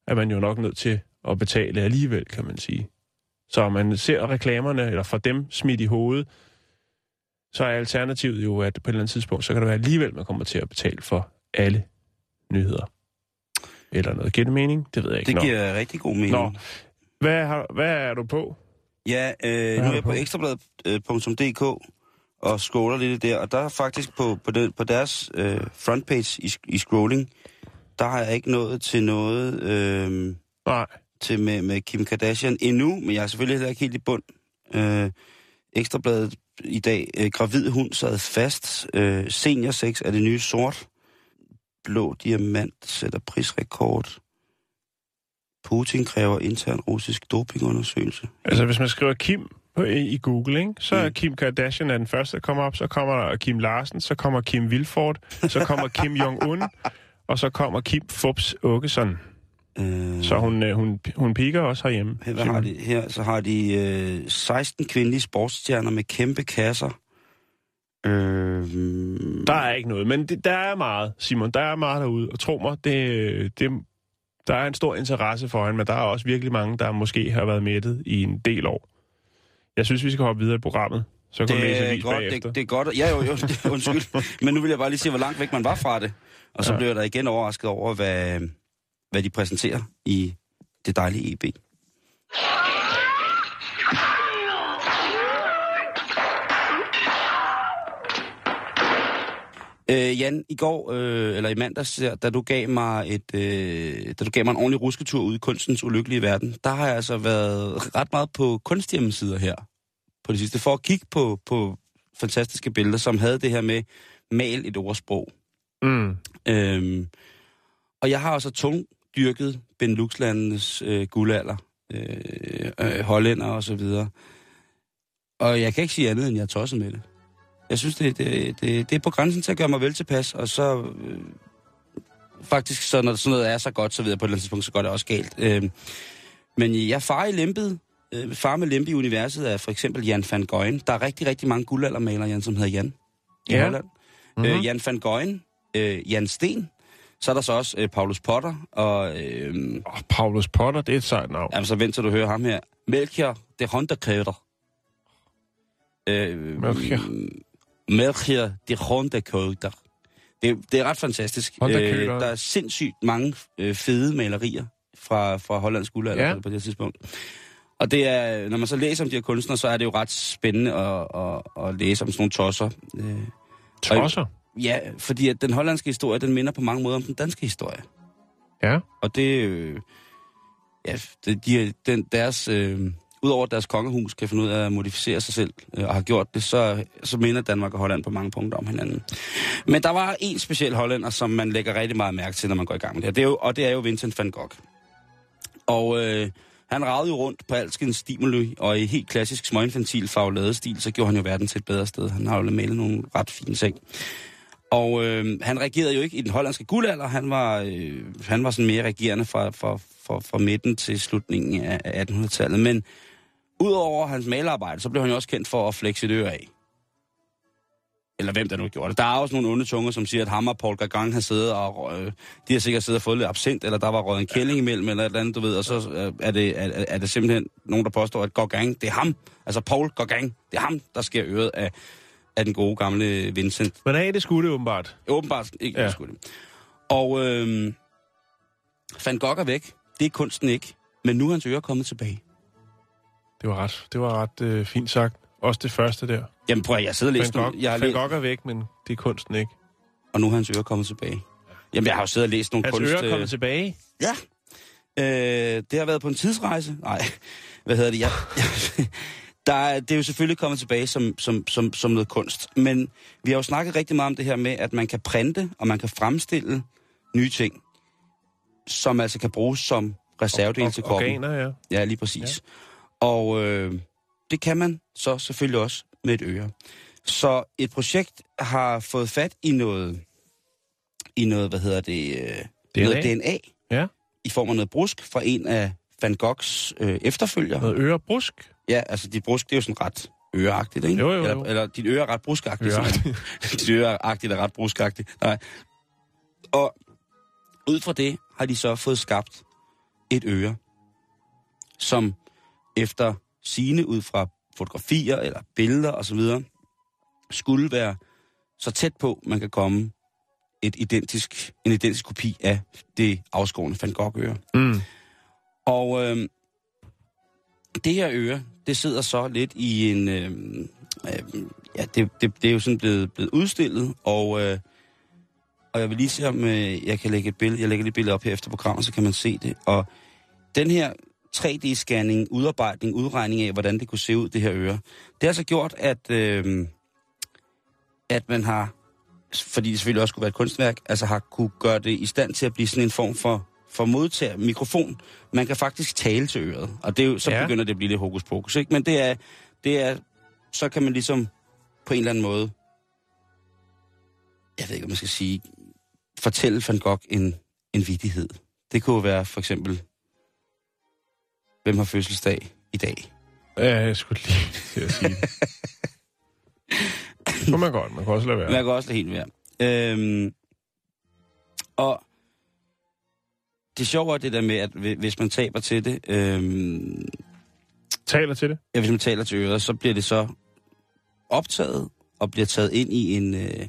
er man jo nok nødt til at betale alligevel, kan man sige. Så man ser reklamerne, eller får dem smidt i hovedet, så er alternativet jo, at på et eller andet tidspunkt, så kan det være alligevel, man kommer til at betale for alle nyheder. Eller noget. Giver det mening? Det ved jeg ikke. Det Nå. giver rigtig god mening. Nå. Hvad, har, hvad er du på? Ja, øh, nu er jeg på på? ekstrabladet.dk og scroller lidt der, og der er faktisk på, på, den, på deres øh, frontpage i, i scrolling, der har jeg ikke nået til noget øh, Nej. til med, med Kim Kardashian endnu, men jeg er selvfølgelig heller ikke helt i bund. Øh, ekstrabladet i dag, øh, gravid hund sad fast, øh, senior sex er det nye sort, blå diamant sætter prisrekord, Putin kræver intern russisk dopingundersøgelse. Altså, hvis man skriver Kim på, i, Google, ikke? så er Mm. Kim Kardashian er den første, der kommer op. Så kommer der Kim Larsen, så kommer Kim Vilford, så kommer Kim Jong-un, og så kommer Kim Fubs Åkesson. Øh, Så hun, øh, hun, hun piker også herhjemme. Her, hvad har de? Her så har de øh, 16 kvindelige sportsstjerner med kæmpe kasser. Øh, Der er ikke noget, men det, der er meget, Simon. Der er meget derude, og tro mig, det, det, der er en stor interesse for hende, men der er også virkelig mange, der måske har været mættet i en del år. Jeg synes, vi skal hoppe videre i programmet. Så kan læse det, er avis godt, bagefter. det, det er godt. Ja, jo, jo, det, undskyld. Men nu vil jeg bare lige se, hvor langt væk man var fra det. Og så ja. blev jeg da igen overrasket over, hvad, hvad de præsenterer i det dejlige EB. Øh, Jan, i går, øh, eller i mandags, da du gav mig et, øh, da du gav mig en ordentlig rusketur ud i kunstens ulykkelige verden, der har jeg altså været ret meget på kunsthjemmesider her på det sidste, for at kigge på, på fantastiske billeder, som havde det her med mal et ordsprog. Mm. Øhm, og jeg har også tung dyrket Benelux-landenes øh, guldalder, øh, øh, hollænder og så videre. Og jeg kan ikke sige andet, end jeg er tosset med det. Jeg synes, det, det, det, det er på grænsen til at gøre mig vel tilpas, og så øh, faktisk, så når sådan noget er så godt, så ved jeg på et eller andet tidspunkt, så går det også galt. Øh, men jeg far i lempet, øh, far med lempe i universet er for eksempel Jan van Goyen. Der er rigtig, rigtig mange guldaldermalere, Jan, som hedder Jan i Ja. Holland. Mm-hmm. Øh, Jan van Goyen, øh, Jan Sten, så er der så også øh, Paulus Potter, og øh, Oh, Paulus Potter, det er et sejt navn. jamen, så vent til du hører ham her. Melchior de Honderkøder. Øh, Melchior. Melchior de Honderkøder. Det, det er ret fantastisk. Honderkøder. der er sindssygt mange øh, fede malerier fra, fra Hollands guldalder Ja. på, det tidspunkt. Og det er, når man så læser om de her kunstnere, så er det jo ret spændende at, at, at læse om sådan nogle tosser. Øh, Tosser. Ja, fordi at den hollandske historie, den minder på mange måder om den danske historie. Ja. Og det, øh, ja, det, de, den, deres, øh, udover at deres kongehus kan finde ud af at modificere sig selv, øh, og har gjort det, så, så minder Danmark og Holland på mange punkter om hinanden. Men der var en speciel hollænder, som man lægger rigtig meget mærke til, når man går i gang med det her. Det er jo, og det er jo Vincent van Gogh. Og øh, han ragede jo rundt på alskens stimuli, og i helt klassisk småinfantil farveladestil, så gjorde han jo verden til et bedre sted. Han har jo malet nogle ret fine ting. Og øh, han regerede jo ikke i den hollandske guldalder. Han var, øh, han var sådan mere regerende fra, fra, fra, fra midten til slutningen af af 1800-tallet. Men udover hans malerarbejde, så blev han jo også kendt for at flexe sit øre af. Eller hvem der nu gjorde det. Der er også nogle onde tunger, som siger, at ham og Paul Gauguin har siddet og... Øh, de har sikkert siddet og fået lidt absint, eller der var røget en kælling imellem, eller et eller andet, du ved. Og så øh, er, det, er, er det simpelthen nogen, der påstår, at Gauguin, det er ham. Altså Paul Gauguin, det er ham, der sker øret af, af den gode gamle Vincent. Men af det skulle det åbenbart. Åbenbart ikke Ja. ja. det. Og øh, Van Gogh er væk. Det er kunsten ikke. Men nu er hans øre kommet tilbage. Det var ret, det var ret øh, fint sagt. Også det første der. Jamen prøv at jeg sidder og Van læser Gogh, nu. Jeg har Van læst, Gogh er væk, men det er kunsten ikke. og nu er hans øre kommet tilbage. Jamen jeg har jo siddet og læst nogle Hans kunst... øre er øh, kommet tilbage. Ja. Øh, det har været på en tidsrejse. Nej, hvad hedder det? Jeg, jeg, der er, det er jo selvfølgelig kommet tilbage som, som, som, som noget kunst. Men vi har jo snakket rigtig meget om det her med, at man kan printe, og man kan fremstille nye ting, som altså kan bruges som reservedel til kroppen. Organer, ja. Ja, lige præcis. Ja. Og øh, det kan man så selvfølgelig også med et øre. Så et projekt har fået fat i noget, i noget, hvad hedder det, øh, DNA. noget DNA Ja. i form af noget brusk fra en af Van Goghs øh, efterfølgere. Noget ørebrusk. Ja, altså dit brusk, det er jo sådan ret øreagtigt, ikke? Jo, jo, jo. Eller, eller dit øre er ret bruskagtigt. Øreagtigt. dit øreagtigt er ret bruskagtigt. Nej. Og ud fra det har de så fået skabt et øre, som efter sine ud fra fotografier eller billeder osv., skulle være så tæt på, man kan komme et identisk, en identisk kopi af det afskårne Van Gogh-øre. Mm. Og øh, det her øre, det sidder så lidt i en... Øh, øh, ja, det, det, det er jo sådan blevet, blevet udstillet, og, øh, og jeg vil lige se, om øh, jeg kan lægge et billede. Jeg lægger det billede op her efter programmet, så kan man se det. Og den her 3D-scanning, udarbejdning, udregning af, hvordan det kunne se ud, det her øre, det har altså gjort, at, øh, at man har, fordi det selvfølgelig også skulle være et kunstværk, altså har kunne gøre det i stand til at blive sådan en form for for modtager mikrofon. Man kan faktisk tale til øret, og det er jo, så Ja. begynder det at blive lidt hokus pokus, ikke? Men det er, det er, så kan man ligesom på en eller anden måde, jeg ved ikke, om man skal sige, fortælle Van Gogh en, en vidighed. Det kunne være for eksempel, hvem har fødselsdag i dag? Ja, jeg skulle lige til at sige det. Det man godt. Man kan også lade være. Man kan også lade helt være. Øhm, og det sjove er det der med, at hvi- hvis man taber til det, øhm, Taler til det. ja, hvis man taler til øret, så bliver det så optaget og bliver taget ind i en, øh,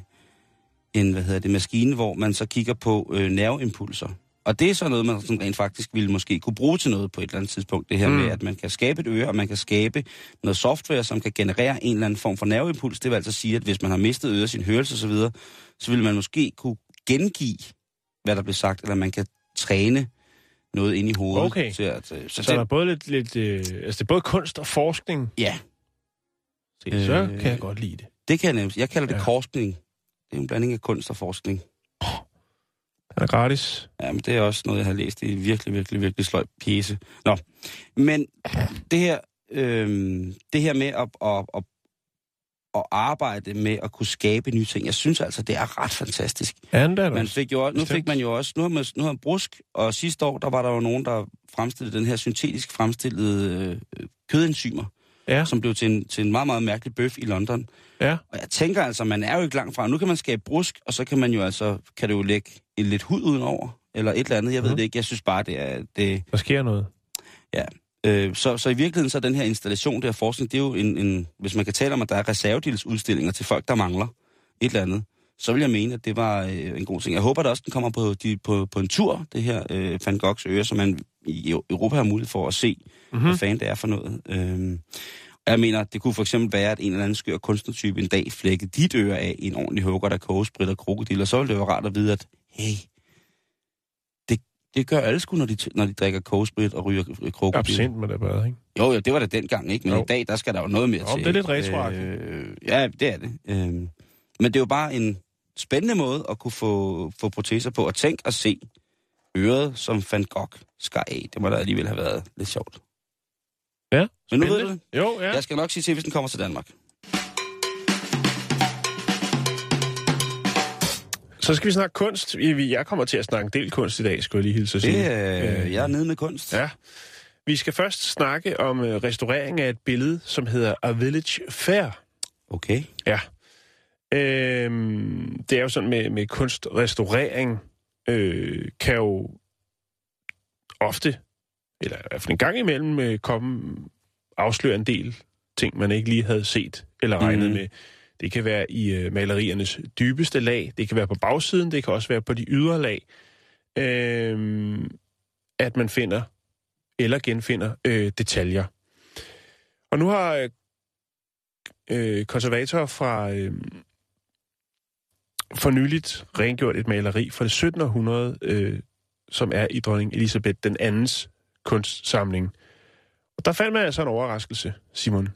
en hvad hedder det, maskine, hvor man så kigger på øh, nerveimpulser. Og det er så noget, man sådan rent faktisk ville måske kunne bruge til noget på et eller andet tidspunkt. Det her Mm. med, at man kan skabe et øre, og man kan skabe noget software, som kan generere en eller anden form for nerveimpuls. Det vil altså sige, at hvis man har mistet øre, sin hørelse osv., så, videre, så vil man måske kunne gengive, hvad der bliver sagt, eller man kan træne noget ind i hovedet. Okay. Til at, øh, så Så der er det, både lidt... lidt øh, altså, det er både kunst og forskning. ja, Se, så Øh, kan jeg godt lide det. det kan jeg nemt. Jeg kalder det Ja. korskning. Det er en blanding af kunst og forskning. Den er gratis. Jamen, det er også noget, jeg har læst i virkelig, virkelig, virkelig sløj pjece. Nå, men det her, øh, det her med at, at, at, at arbejde med at kunne skabe nye ting, jeg synes altså, det er ret fantastisk. Ja, er Man fik jo, nu fik man jo også, nu har man, nu har man brusk, og sidste år, der var der jo nogen, der fremstillede den her syntetisk fremstillede øh, kødenzymer, Ja, som blev til en, til en meget, meget mærkelig bøf i London. ja. Og jeg tænker altså, man er jo ikke langt fra. Nu kan man skabe brusk, og så kan man jo altså, kan det jo lægge en lidt hud udenover, eller et eller andet. Jeg ved det ikke. Jeg synes bare, det er... Det, Der sker noget. øh, så, så i virkeligheden, så er den her installation, det her forskning, det er jo en, en... Hvis man kan tale om, at der er reservedelsudstillinger til folk, der mangler et eller andet, så vil jeg mene, at det var øh, en god ting. Jeg håber da også, den kommer på, de, på, på en tur, det her øh, Van Goghs øre, som er en i Europa har mulighed for at se, mm-hmm. hvad fanden det er for noget. Øhm, og jeg mener, det kunne for eksempel være, at en eller anden skør kunstnertype en dag flækkede dit øre af en ordentlig hugger, der kogesprit og krokodil, og så ville det være rart at vide, at hey, det, det gør alle sgu, når de, når de drikker kogesprit og ryger krokodil. Absint med det bare, ikke? Jo, jo, det var det dengang, ikke? Men Jo. i dag, der skal der jo noget mere Jo, til. det er lidt retroagtigt. Øh, ja, det er det. Øh, men det er jo bare en spændende måde at kunne få, få proteser på. Og tænk at se øret, som Van Gogh skar af. Det må da alligevel have været lidt sjovt. Ja, Men nu ved du det. Jo, ja. Jeg skal nok sige til, hvis den kommer til Danmark. Så skal vi snakke kunst. Jeg kommer til at snakke en del kunst i dag, skulle jeg lige hilse at sige. Det, øh, jeg er nede med kunst. Ja. Vi skal først snakke om øh, restaurering af et billede, som hedder A Village Fair. Okay. Ja. Øhm, det er jo sådan med, med kunstrestaurering, øh, kan jo ofte, eller i hvert fald en gang imellem, øh, komme afsløre en del ting, man ikke lige havde set eller regnet Mhm. med. Det kan være i øh, maleriernes dybeste lag, det kan være på bagsiden, det kan også være på de ydre lag, øh, at man finder eller genfinder øh, detaljer. Og nu har øh, øh, konservatorer fra øh, for nyligt rengjort et maleri fra det 17. århundrede, øh, som er i dronning Elisabeth den andens kunstsamling. Og der fandt man altså en overraskelse, Simon.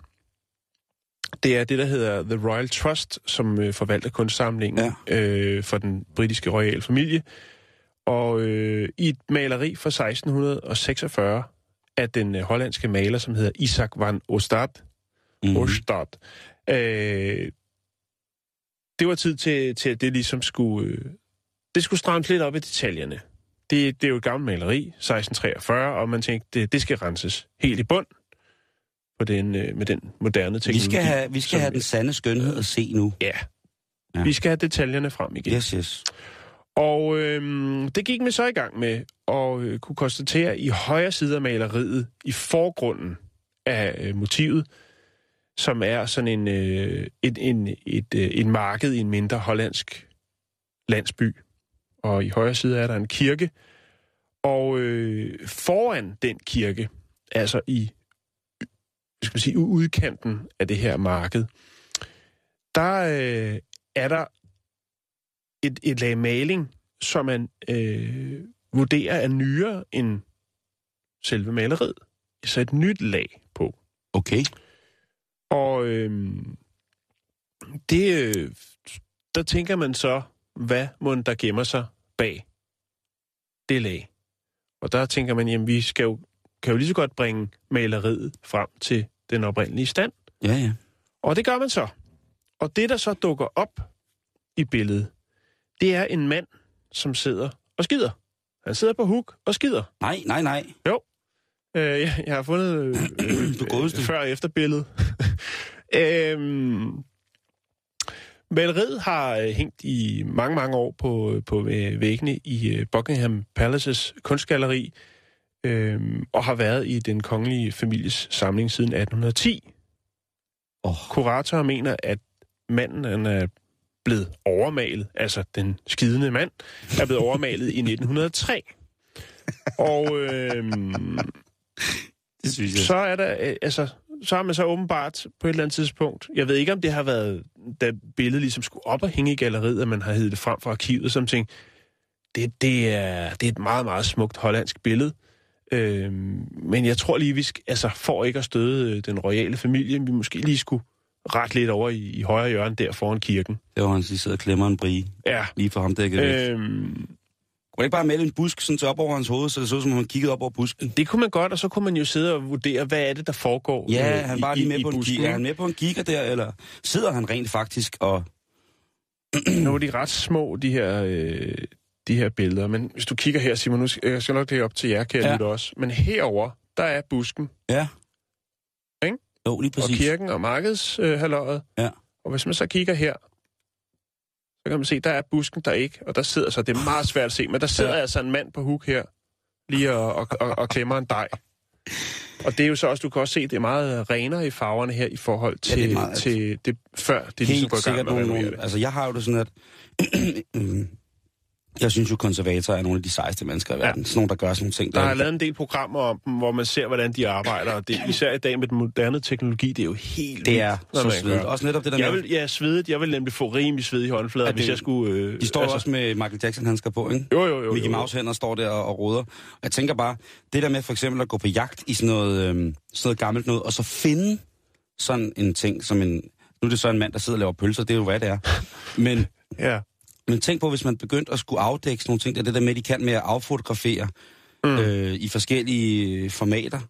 Det er det, der hedder The Royal Trust, som øh, forvalter kunstsamlingen ja. øh, for den britiske royale familie. Og øh, i et maleri fra 1646 af den øh, hollandske maler, som hedder Isaac van Ostad, mm. Ostad, øh, det var tid til, til at det ligesom skulle... Øh, det skulle strammes lidt op i detaljerne. Det, det er jo et gammelt maleri, 1643, og man tænkte, det, det skal renses helt i bund på den, øh, med den moderne teknologi. Vi skal have, vi skal som- have den sande skønhed at se nu. Ja. Ja. Vi skal have detaljerne frem igen. Yes, yes. Og øhm, det gik vi så i gang med, og øh, kunne konstatere i højre side af maleriet, i forgrunden af øh, motivet, som er sådan en, øh, et, en, et, øh, en marked i en mindre hollandsk landsby. Og i højre side er der en kirke, og øh, foran den kirke, altså i skal man sige, udkanten af det her marked, der øh, er der et, et lag maling, som man øh, vurderer er nyere end selve maleriet. Så et nyt lag på. Okay. Og øh, det, øh, der tænker man så, hvad må der gemmer sig bag det lag. Og der tænker man, jamen vi skal jo, kan jo lige så godt bringe maleriet frem til den oprindelige stand. Ja, ja. Og det gør man så. Og det, der så dukker op i billedet, det er en mand, som sidder og skider. Han sidder på huk og skider. Nej, nej, nej. Øh, jeg, jeg har fundet øh, øh, før- og efterbillede. øhm, maleriet har øh, hængt i mange, mange år på, på øh, væggene i øh, Buckingham Palaces kunstgalleri, øhm, og har været i den kongelige families samling siden 1810. Åh. Kuratorer mener, at manden han er blevet overmalet, altså den skidende mand, er blevet overmalet i 1903. Og øhm, Det synes jeg. så er der, altså, så har man så åbenbart på et eller andet tidspunkt, jeg ved ikke, om det har været, da billedet ligesom skulle op og hænge i galleriet, at man har hævet det frem fra arkivet, som ting. Det, det, er, det er et meget, meget smukt hollandsk billede. Øhm, men jeg tror lige, vi skal, altså, for ikke at støde øh, den royale familie, vi måske lige skulle ret lidt over i, i højre hjørne der foran kirken. Det var han lige sidder og klemmer en brie. Ja. Lige for ham dækket væk. Kunne ikke bare male en busk sådan til op over hans hoved, så det så som om han kiggede op over busken? det kunne man godt, og så kunne man jo sidde og vurdere, hvad er det, der foregår Ja, øh, han i- var lige i- med i på en busken, kigger. Er han med på en kigger der, eller sidder han rent faktisk og... Nu er de ret små, de her, øh, de her billeder. Men hvis du kigger her, Simon, nu skal, jeg skal nok lægge op til jer, kære Ja. ja. også. Men herover der er busken Ja. Ikke? Jo, lige Præcis. og kirken og markedshaløjet. Ja. Og hvis man så kigger her, så kan man se, der er busken der ikke, og der sidder så, det er meget svært at se, men der sidder Ja. altså en mand på huk her, lige og, og, og, og klemmer en dej. Og det er jo så også, du kan også se, det er meget renere i farverne her i forhold Ja, det til, meget- til det, før det ligesom Helt går i gang med at nogle, det. altså jeg har jo det sådan, at mm, Jeg synes jo, konservatorer er nogle af de sejeste mennesker i verden. Ja. Sådan nogle, der gør sådan nogle ting. Der er lavet en del programmer om dem, hvor man ser, hvordan de arbejder. Og det, især i dag med den moderne teknologi, det er jo helt Det er vildt, så svedigt. Også netop det der Jeg med... vil, ja, svedigt. Jeg vil nemlig få rimelig sved i håndflader, Ja, hvis jeg skulle... Øh, De står altså, også med Michael Jackson, han skal på, ikke? Jo, jo, jo. Mickey. Mouse hænder står der og, og roder. Og jeg tænker bare, det der med for eksempel at gå på jagt i sådan noget, øhm, sådan noget gammelt noget, og så finde sådan en ting som en... Nu er det så en mand, der sidder og laver pølser, det er jo hvad det er. Men, Ja. Men tænk på, hvis man begyndte at skulle afdække sådan nogle ting, det er det der med, de kan med at affotografere mm. øh, i forskellige formater.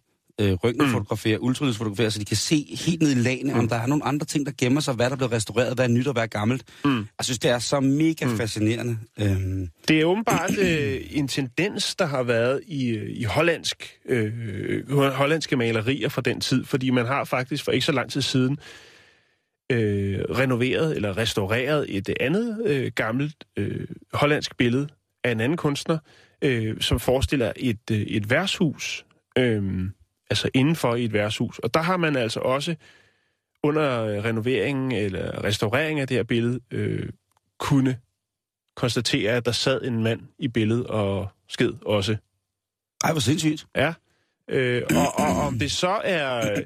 Øh, røntgenfotografere, mm. ultralydsfotografere, så de kan se helt ned i lagene, mm. om der er nogle andre ting, der gemmer sig, hvad der er blevet restaureret, hvad er nyt og hvad er gammelt. Mm. Jeg synes, det er så mega mm. fascinerende. Øhm, Det er åbenbart øh, en tendens, der har været i, øh, i hollandsk, øh, hollandske malerier fra den tid, fordi man har faktisk for ikke så lang tid siden øh, renoveret eller restaureret et andet øh, gammelt øh, hollandsk billede af en anden kunstner, øh, som forestiller et, øh, et værtshus, øh, altså indenfor i et værtshus. Og der har man altså også under renoveringen eller restaureringen af det her billede øh, kunne konstatere, at der sad en mand i billedet og sked også. ej, hvor sindssygt. Ja. Øh, og, og om det så er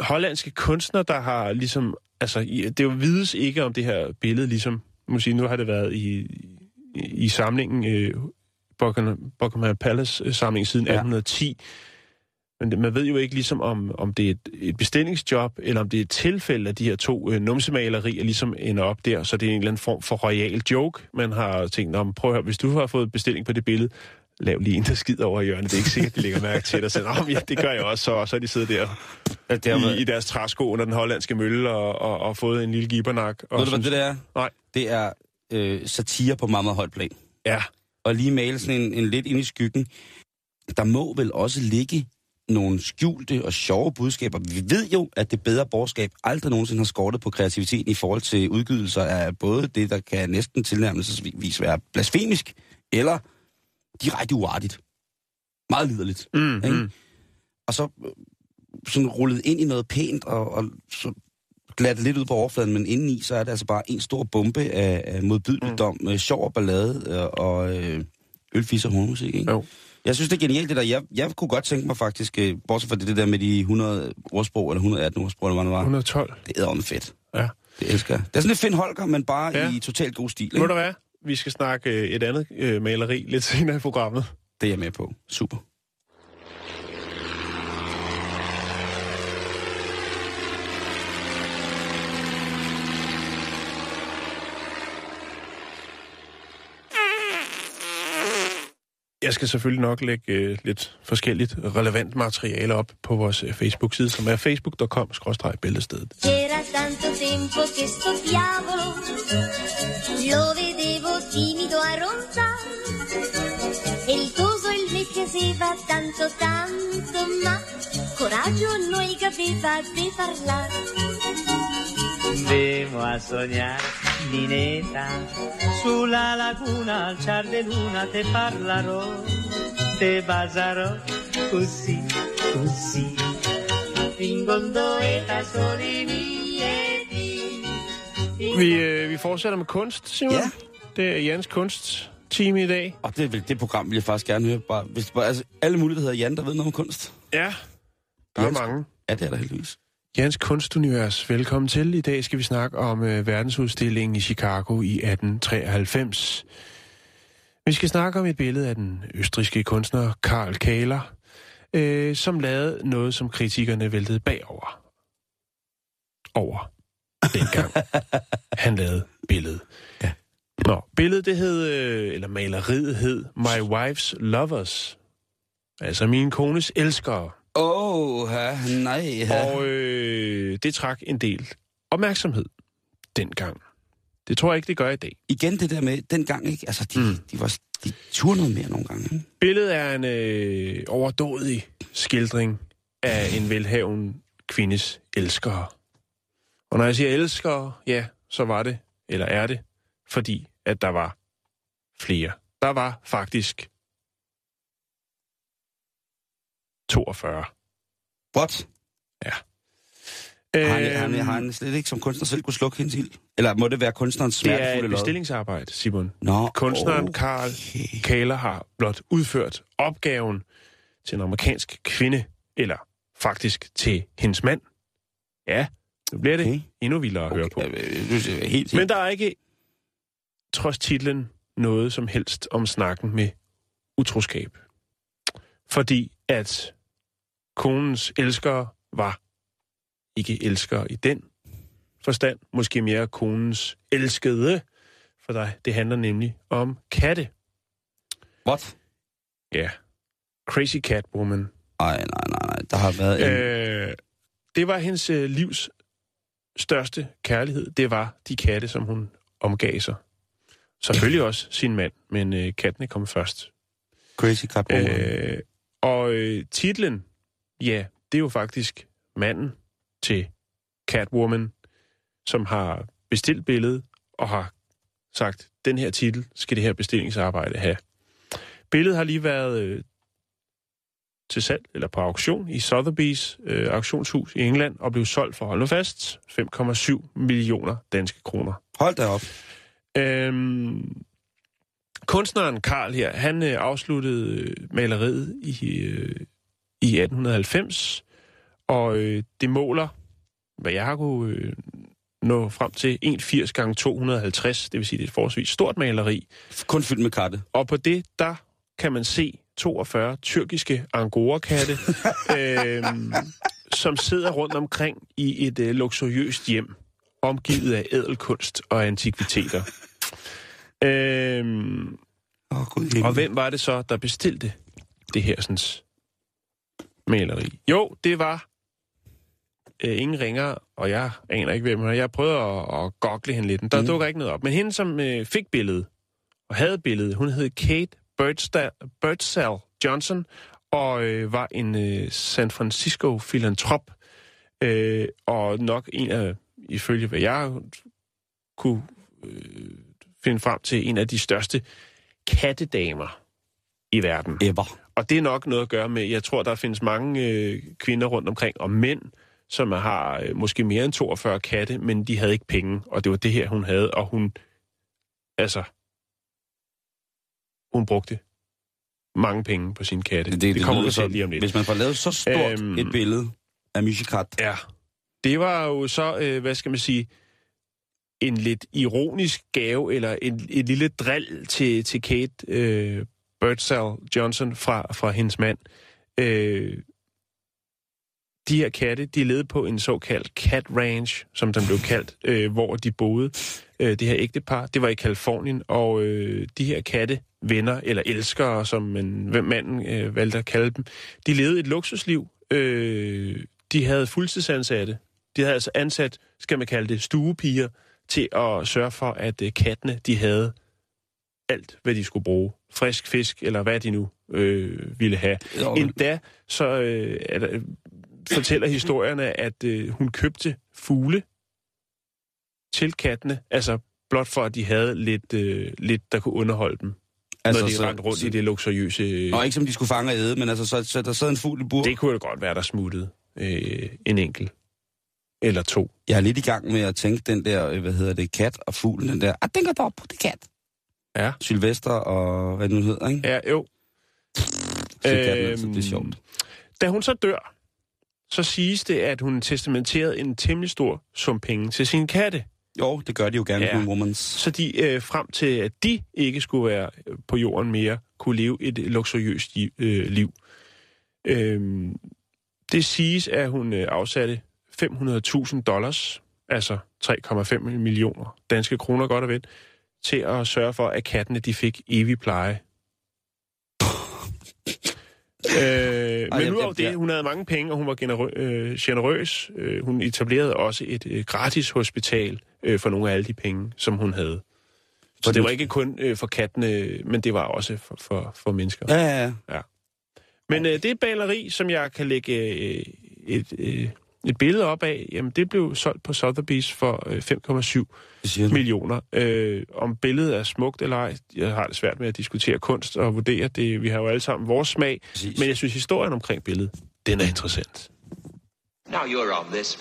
hollandske kunstnere, der har ligesom... Altså, det jo vides ikke om det her billede, ligesom... Sige, nu har det været i, i, i samlingen, øh, Buckingham, Buckingham Palace-samlingen siden Ja. ja. 1810. Men det, man ved jo ikke ligesom, om, om det er et, et bestillingsjob, eller om det er et tilfælde, at de her to øh, numsemalerier ligesom ender op der, så det er en eller anden form for royal joke. Man har tænkt, om prøv at høre, hvis du har fået bestilling på det billede, lav lige en, der skider over i hjørnet. Det er ikke sikkert, de lægger mærke til det. Så "Nå, ja, det gør jeg også, så, og så er de siddet der Ja, det har i, i deres træsko under den hollandske mølle og, og, og fået en lille gibernak. Og Ved du, hvad det der er? Nej. Det er øh, satire på meget, meget højt plan. Ja, Og lige male sådan en, en lidt ind i skyggen. Der må vel også ligge nogle skjulte og sjove budskaber. Vi ved jo, at det bedre borgerskab aldrig nogensinde har skortet på kreativiteten i forhold til udgydelser af både det, der kan næsten tilnærmelsesvis være blasfemisk, eller direkte uartigt. Meget liderligt. mm, Ikke? mm. Og så øh, sådan rullet ind i noget pænt, og, og så glat lidt ud på overfladen, men indeni, så er det altså bare en stor bombe af, af modbydeligdom, mm. sjov og ballade øh, og øh, ølfis og hornmusik, ikke? Jo. Jeg synes, det er genialt, det der. Jeg, jeg kunne godt tænke mig faktisk, øh, bortset fra det, det der med de 100 ordsprog, eller 118 ordsprog, eller hvad det var. 112. Det er fedt. Ja. Det elsker jeg. Det er sådan lidt Finn Holger, men bare ja. I totalt god stil. Må Ikke? der være? Vi skal snakke øh, et andet øh, maleri lidt senere i programmet. Det er jeg med på. Super. Jeg skal selvfølgelig nok lægge øh, lidt forskelligt relevant materiale op på vores øh, Facebook-side, som er facebook.com-bæltestedet. C'era tanto tempo che sto diavolo lo vedevo timido a e il piaceva tanto tanto ma coraggio noi che aveva di parlare Andemo a sognare, Ninetta, sulla laguna al ciar de luna te parlerò, te baserò così, così, in gondoletta soli. Vi, øh, vi fortsætter med kunst, Simon. Ja. Det er Jans kunstteam i dag. Og det, er vel- det program vil jeg faktisk gerne høre. Bare, hvis, bare, altså, alle mulige, der hedder Jan, der ved noget om kunst. Ja, der er Jens. mange. Ja, det er der heldigvis. Jans Kunstunivers, velkommen til. I dag skal vi snakke om øh, verdensudstillingen i Chicago i 1893. Vi skal snakke om et billede af den østriske kunstner Karl Kahler, øh, som lavede noget, som kritikerne væltede bagover. Over. Dengang han lavede billedet. Ja. Nå, billedet det hed, øh, eller maleriet hed My Wife's Lovers. Altså min kones elskere. Åh, oh, nej. Ja. Og øh, det trak en del opmærksomhed dengang. Det tror jeg ikke, det gør i dag. Igen det der med, dengang, ikke? Altså, de, mm. de, var, de turde noget mere nogle gange. Ikke? Billedet er en øh, overdådig skildring af en velhaven kvindes elskere. Og når jeg siger elskere, ja, så var det, eller er det, fordi at der var flere. Der var faktisk 42. What? Ja. Har han, han, har han slet ikke som kunstner selv kunne slukke hendes ild? Eller må det være kunstnerens det er smertefulde et bestillingsarbejde, Simon. Nå, Kunstneren okay. Karl Kahler har blot udført opgaven til en amerikansk kvinde, eller faktisk til hendes mand. Ja, nu bliver det Okay. endnu vildere at høre på. Okay, øh, helt, helt. Men der er ikke, trods titlen, noget som helst om snakken med utroskab. Fordi at konens elskere var ikke elskere i den forstand, måske mere konens elskede, for der, det handler nemlig om katte. What? Ja, Crazy Cat Woman. Ej, nej, nej, nej. Der har været en... Øh, det var hendes øh, livs største kærlighed. Det var de katte, som hun omgav sig. Selvfølgelig også sin mand, men øh, kattene kom først. Crazy Cat Woman. Øh, og øh, titlen, ja, det er jo faktisk manden til Catwoman, som har bestilt billedet og har sagt, den her titel skal det her bestillingsarbejde have. Billedet har lige været øh, til salg, eller på auktion, i Sotheby's øh, auktionshus i England, og blev solgt for, hold nu fast, 5,7 millioner danske kroner. Hold da op. Øhm, kunstneren Karl her, han øh, afsluttede øh, maleriet i, øh, i 1890, og øh, det måler, hvad jeg har kunne øh, nå frem til, 1,80 gange 250, det vil sige, det er et forholdsvis stort maleri. Kun fyldt med katte. Og på det, der kan man se 42 tyrkiske angora-katte, øhm, som sidder rundt omkring i et øh, luksuriøst hjem, omgivet af ædelkunst og antikviteter. Øhm, oh, gud. og hvem var det så, der bestilte det her sådan, maleri? Jo, det var øh, ingen ringer, og jeg aner ikke, hvem hun er. Jeg prøvede at, at gogle hende lidt, men der mm. dukker ikke noget op. Men hende, som øh, fik billedet, og havde billedet, hun hed Kate Birdsall, Birdsall Johnson, og øh, var en øh, San Francisco-filantrop, øh, og nok en af, ifølge hvad jeg kunne øh, finde frem til, en af de største kattedamer i verden. Ever. Og det er nok noget at gøre med, jeg tror, der findes mange øh, kvinder rundt omkring, og mænd, som har øh, måske mere end 42 katte, men de havde ikke penge, og det var det her, hun havde, og hun, altså, hun brugte mange penge på sine katte. Det, det, det kommer til sådan. lige om lidt. Hvis man får lavet så stort øhm, et billede af Mishikat, Ja. Det var jo så, øh, hvad skal man sige, en lidt ironisk gave, eller en, et lille drill til, til Kate øh, Birdsall Johnson fra, fra hendes mand. Øh, de her katte, de levede på en såkaldt cat ranch, som den blev kaldt, øh, hvor de boede. Øh, det her ægtepar, det var i Kalifornien, og øh, de her katte, venner eller elskere, som man, hvem manden øh, valgte at kalde dem, de levede et luksusliv. Øh, de havde fuldtidsansatte. De havde altså ansat, skal man kalde det, stuepiger, til at sørge for, at øh, kattene, de havde alt, hvad de skulle bruge. Frisk fisk, eller hvad de nu øh, ville have. Jo. Endda så øh, er der, fortæller historierne, at øh, hun købte fugle til kattene, altså blot for, at de havde lidt, øh, lidt der kunne underholde dem, altså, når de så, rendte rundt i det luksuriøse... Øh, Og ikke som de skulle fange og æde, men altså, så, så der sad en fugl i bur. det kunne jo godt være, der smuttede øh, en enkelt eller to. Jeg er lidt i gang med at tænke den der, øh, hvad hedder det, kat og fuglen, den der, den kan dog på det kat. Ja. Sylvester og hvad det nu hedder, ikke? Ja, jo. Så katten, altså, det er sjovt. Da hun så dør, så siges det, at hun testamenterede en temmelig stor sum penge til sine katte. Jo, det gør de jo gerne Ja. Womans. Så de øh, frem til, at de ikke skulle være øh, på jorden mere, kunne leve et luksuriøst øh, liv. Øhm, det siges, at hun øh, afsatte 500.000 dollars, altså 3,5 millioner danske kroner godt og vel, til at sørge for, at kattene de fik evig pleje. øh, men jeg- udover det, hun havde mange penge, og hun var generø- øh, generøs. Øh, hun etablerede også et øh, gratis hospital øh, for nogle af alle de penge, som hun havde. Så det var ikke kun øh, for kattene, men det var også for, for, for mennesker. Ja, ja, ja. Men øh, det baleri, som jeg kan lægge øh, et, øh, et billede op af, jamen det blev solgt på Sotheby's for øh, 5,7 Det siger du. millioner. Øh, om billedet er smukt eller ej, jeg har det svært med at diskutere kunst og vurdere det. Vi har jo alle sammen vores smag, Præcis. men jeg synes, historien omkring billedet, den er interessant. Now you're on this.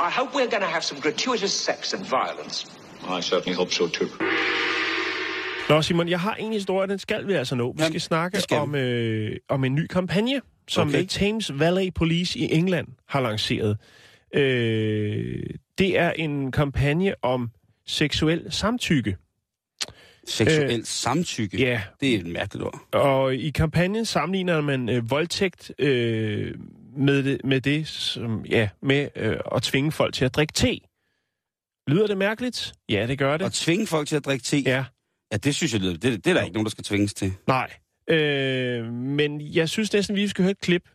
I hope we're going to have some gratuitous sex and violence. I certainly hope so too. Nå, Simon, jeg har en historie, den skal vi altså nå. Vi Jamen, skal snakke skal om, øh, om en ny kampagne, som Okay. Thames Valley Police i England har lanceret. Øh, det er en kampagne om seksuel samtykke. Seksuel Øh, samtykke. Ja, Det er et mærkeligt ord. og i kampagnen sammenligner man øh, voldtægt øh, med, det, med det, som, ja, med øh, at tvinge folk til at drikke te. Lyder det mærkeligt? Ja, det gør det. At tvinge folk til at drikke te, Ja. ja det synes jeg, lyder- det, det er der ikke nogen, der skal tvinges til. Nej. Øh, men jeg synes næsten, vi skal høre et klip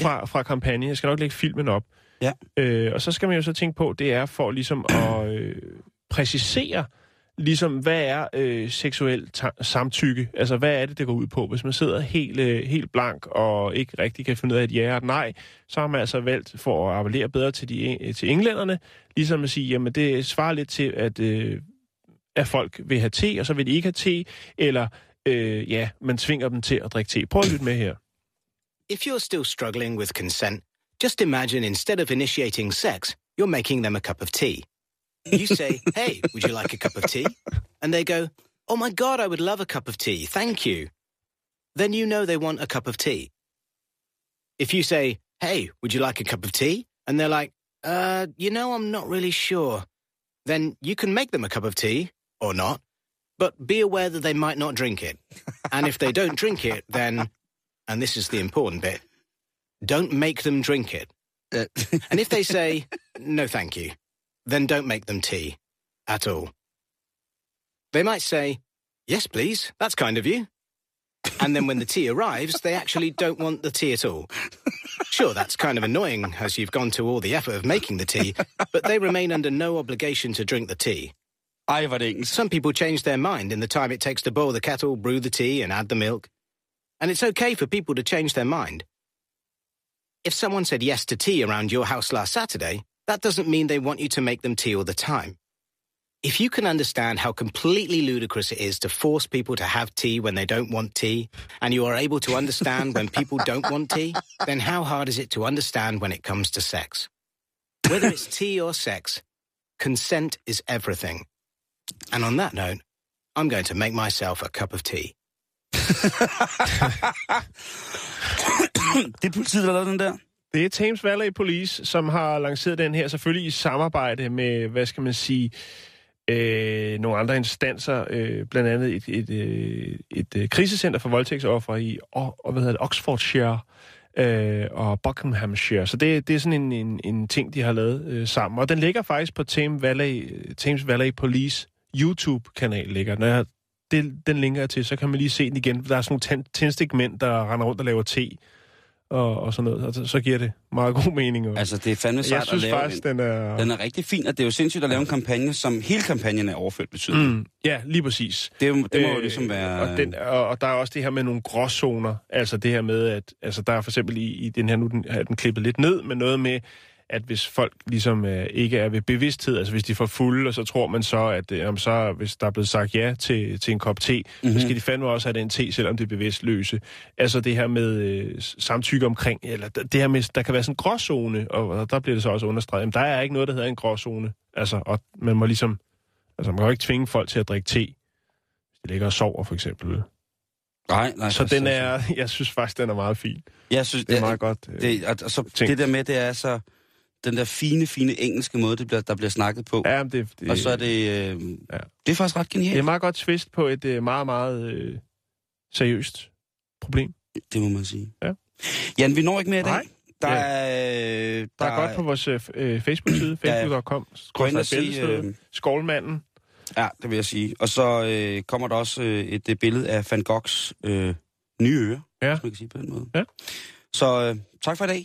fra, fra kampagnen. Jeg skal nok lægge filmen op. Ja. Øh, og så skal man jo så tænke på, det er for ligesom at øh, præcisere, ligesom hvad er øh, seksuel samtykke? Altså hvad er det, det går ud på? Hvis man sidder helt, øh, helt blank og ikke rigtig kan finde ud af et ja og et nej, så har man altså valgt for at appellere bedre til, de, til englænderne, ligesom at sige, jamen det svarer lidt til, at, øh, at folk vil have te, og så vil de ikke have te, eller øh, ja, man tvinger dem til at drikke te. Prøv at lytte med her. If you're still struggling with consent, just imagine instead of initiating sex, you're making them a cup of tea. You say, Hey, would you like a cup of tea? And they go, Oh my God, I would love a cup of tea. Thank you. Then you know they want a cup of tea. If you say, Hey, would you like a cup of tea? And they're like, Uh, you know, I'm not really sure. Then you can make them a cup of tea or not, but be aware that they might not drink it. And if they don't drink it, then and this is the important bit don't make them drink it. Uh, And if they say, no, thank you, then don't make them tea at all. They might say, yes, please, that's kind of you. And then when the tea arrives, they actually don't want the tea at all. Sure, that's kind of annoying as you've gone to all the effort of making the tea, but they remain under no obligation to drink the tea. Engelsk. Some people change their mind in the time it takes to boil the kettle, brew the tea, and add the milk. And it's okay for people to change their mind. If someone said yes to tea around your house last Saturday, that doesn't mean they want you to make them tea all the time. If you can understand how completely ludicrous it is to force people to have tea when they don't want tea, and you are able to understand when people don't want tea, then how hard is it to understand when it comes to sex? Whether it's tea or sex, consent is everything. And on that note, I'm going to make myself a cup of tea. det er politiet, der har lavet den der. Det er Thames Valley Police, som har lanceret den her, selvfølgelig i samarbejde med, hvad skal man sige, øh, nogle andre instanser, øh, blandt andet et, et, øh, et øh, krisecenter for voldtægtsoffer i og, og, hvad hedder det, Oxfordshire øh, og Buckinghamshire. Så det, det er sådan en, en, en ting, de har lavet øh, sammen. Og den ligger faktisk på Thames Valley, Thames Valley Police YouTube-kanal ligger. Når jeg, det, den linker jeg til, så kan man lige se den igen. Der er sådan nogle tænd- tændstikmænd, der render rundt og laver te og, og sådan noget. Og så, giver det meget god mening. Og, Altså, det er fandme jeg sejt synes at lave faktisk, en, den er... den er rigtig fin, og det er jo sindssygt at lave en kampagne, som hele kampagnen er overført betydning. Mm, ja, lige præcis. Det, det må jo ligesom være... Og, den, og, og der er også det her med nogle gråzoner. Altså det her med, at altså, der er for eksempel i, i den her, nu den, er den klippet lidt ned, men noget med, at hvis folk ligesom øh, ikke er ved bevidsthed, altså hvis de får fulde, og så tror man så, at øh, jamen, så, hvis der er blevet sagt ja til, til en kop te, mm-hmm. så skal de fandme også have den te, selvom det er bevidstløse. Altså det her med øh, samtykke omkring, eller det her med, der kan være sådan en gråzone, og, og der bliver det så også understreget, jamen, der er ikke noget, der hedder en gråzone. Altså, og man må ligesom, altså man kan jo ikke tvinge folk til at drikke te, hvis de ligger og sover for eksempel. Nej, nej. Så den er, jeg synes faktisk, den er meget fin. Jeg synes, Det er meget godt. øh, Det, og, og så tænkt. det der med, det er så den der fine, fine engelske måde, det bliver, der bliver snakket på. Ja, det, det, og så er det... Øh, Ja. Det er faktisk ret genialt. det er meget godt twist på et øh, meget, meget øh, seriøst problem. Det må man sige. Ja. Jan, vi når ikke mere i dag. Nej. Der Ja. er... Der er godt på vores øh, øh, Facebook-side, facebook.com, Gå ind og se, øh, Skålmanden. Ja, det vil jeg sige. Og så øh, kommer der også øh, et, et billede af Van Goghs øh, nye øre, Ja. hvis man kan sige på den måde. Ja. Så øh, tak for i dag.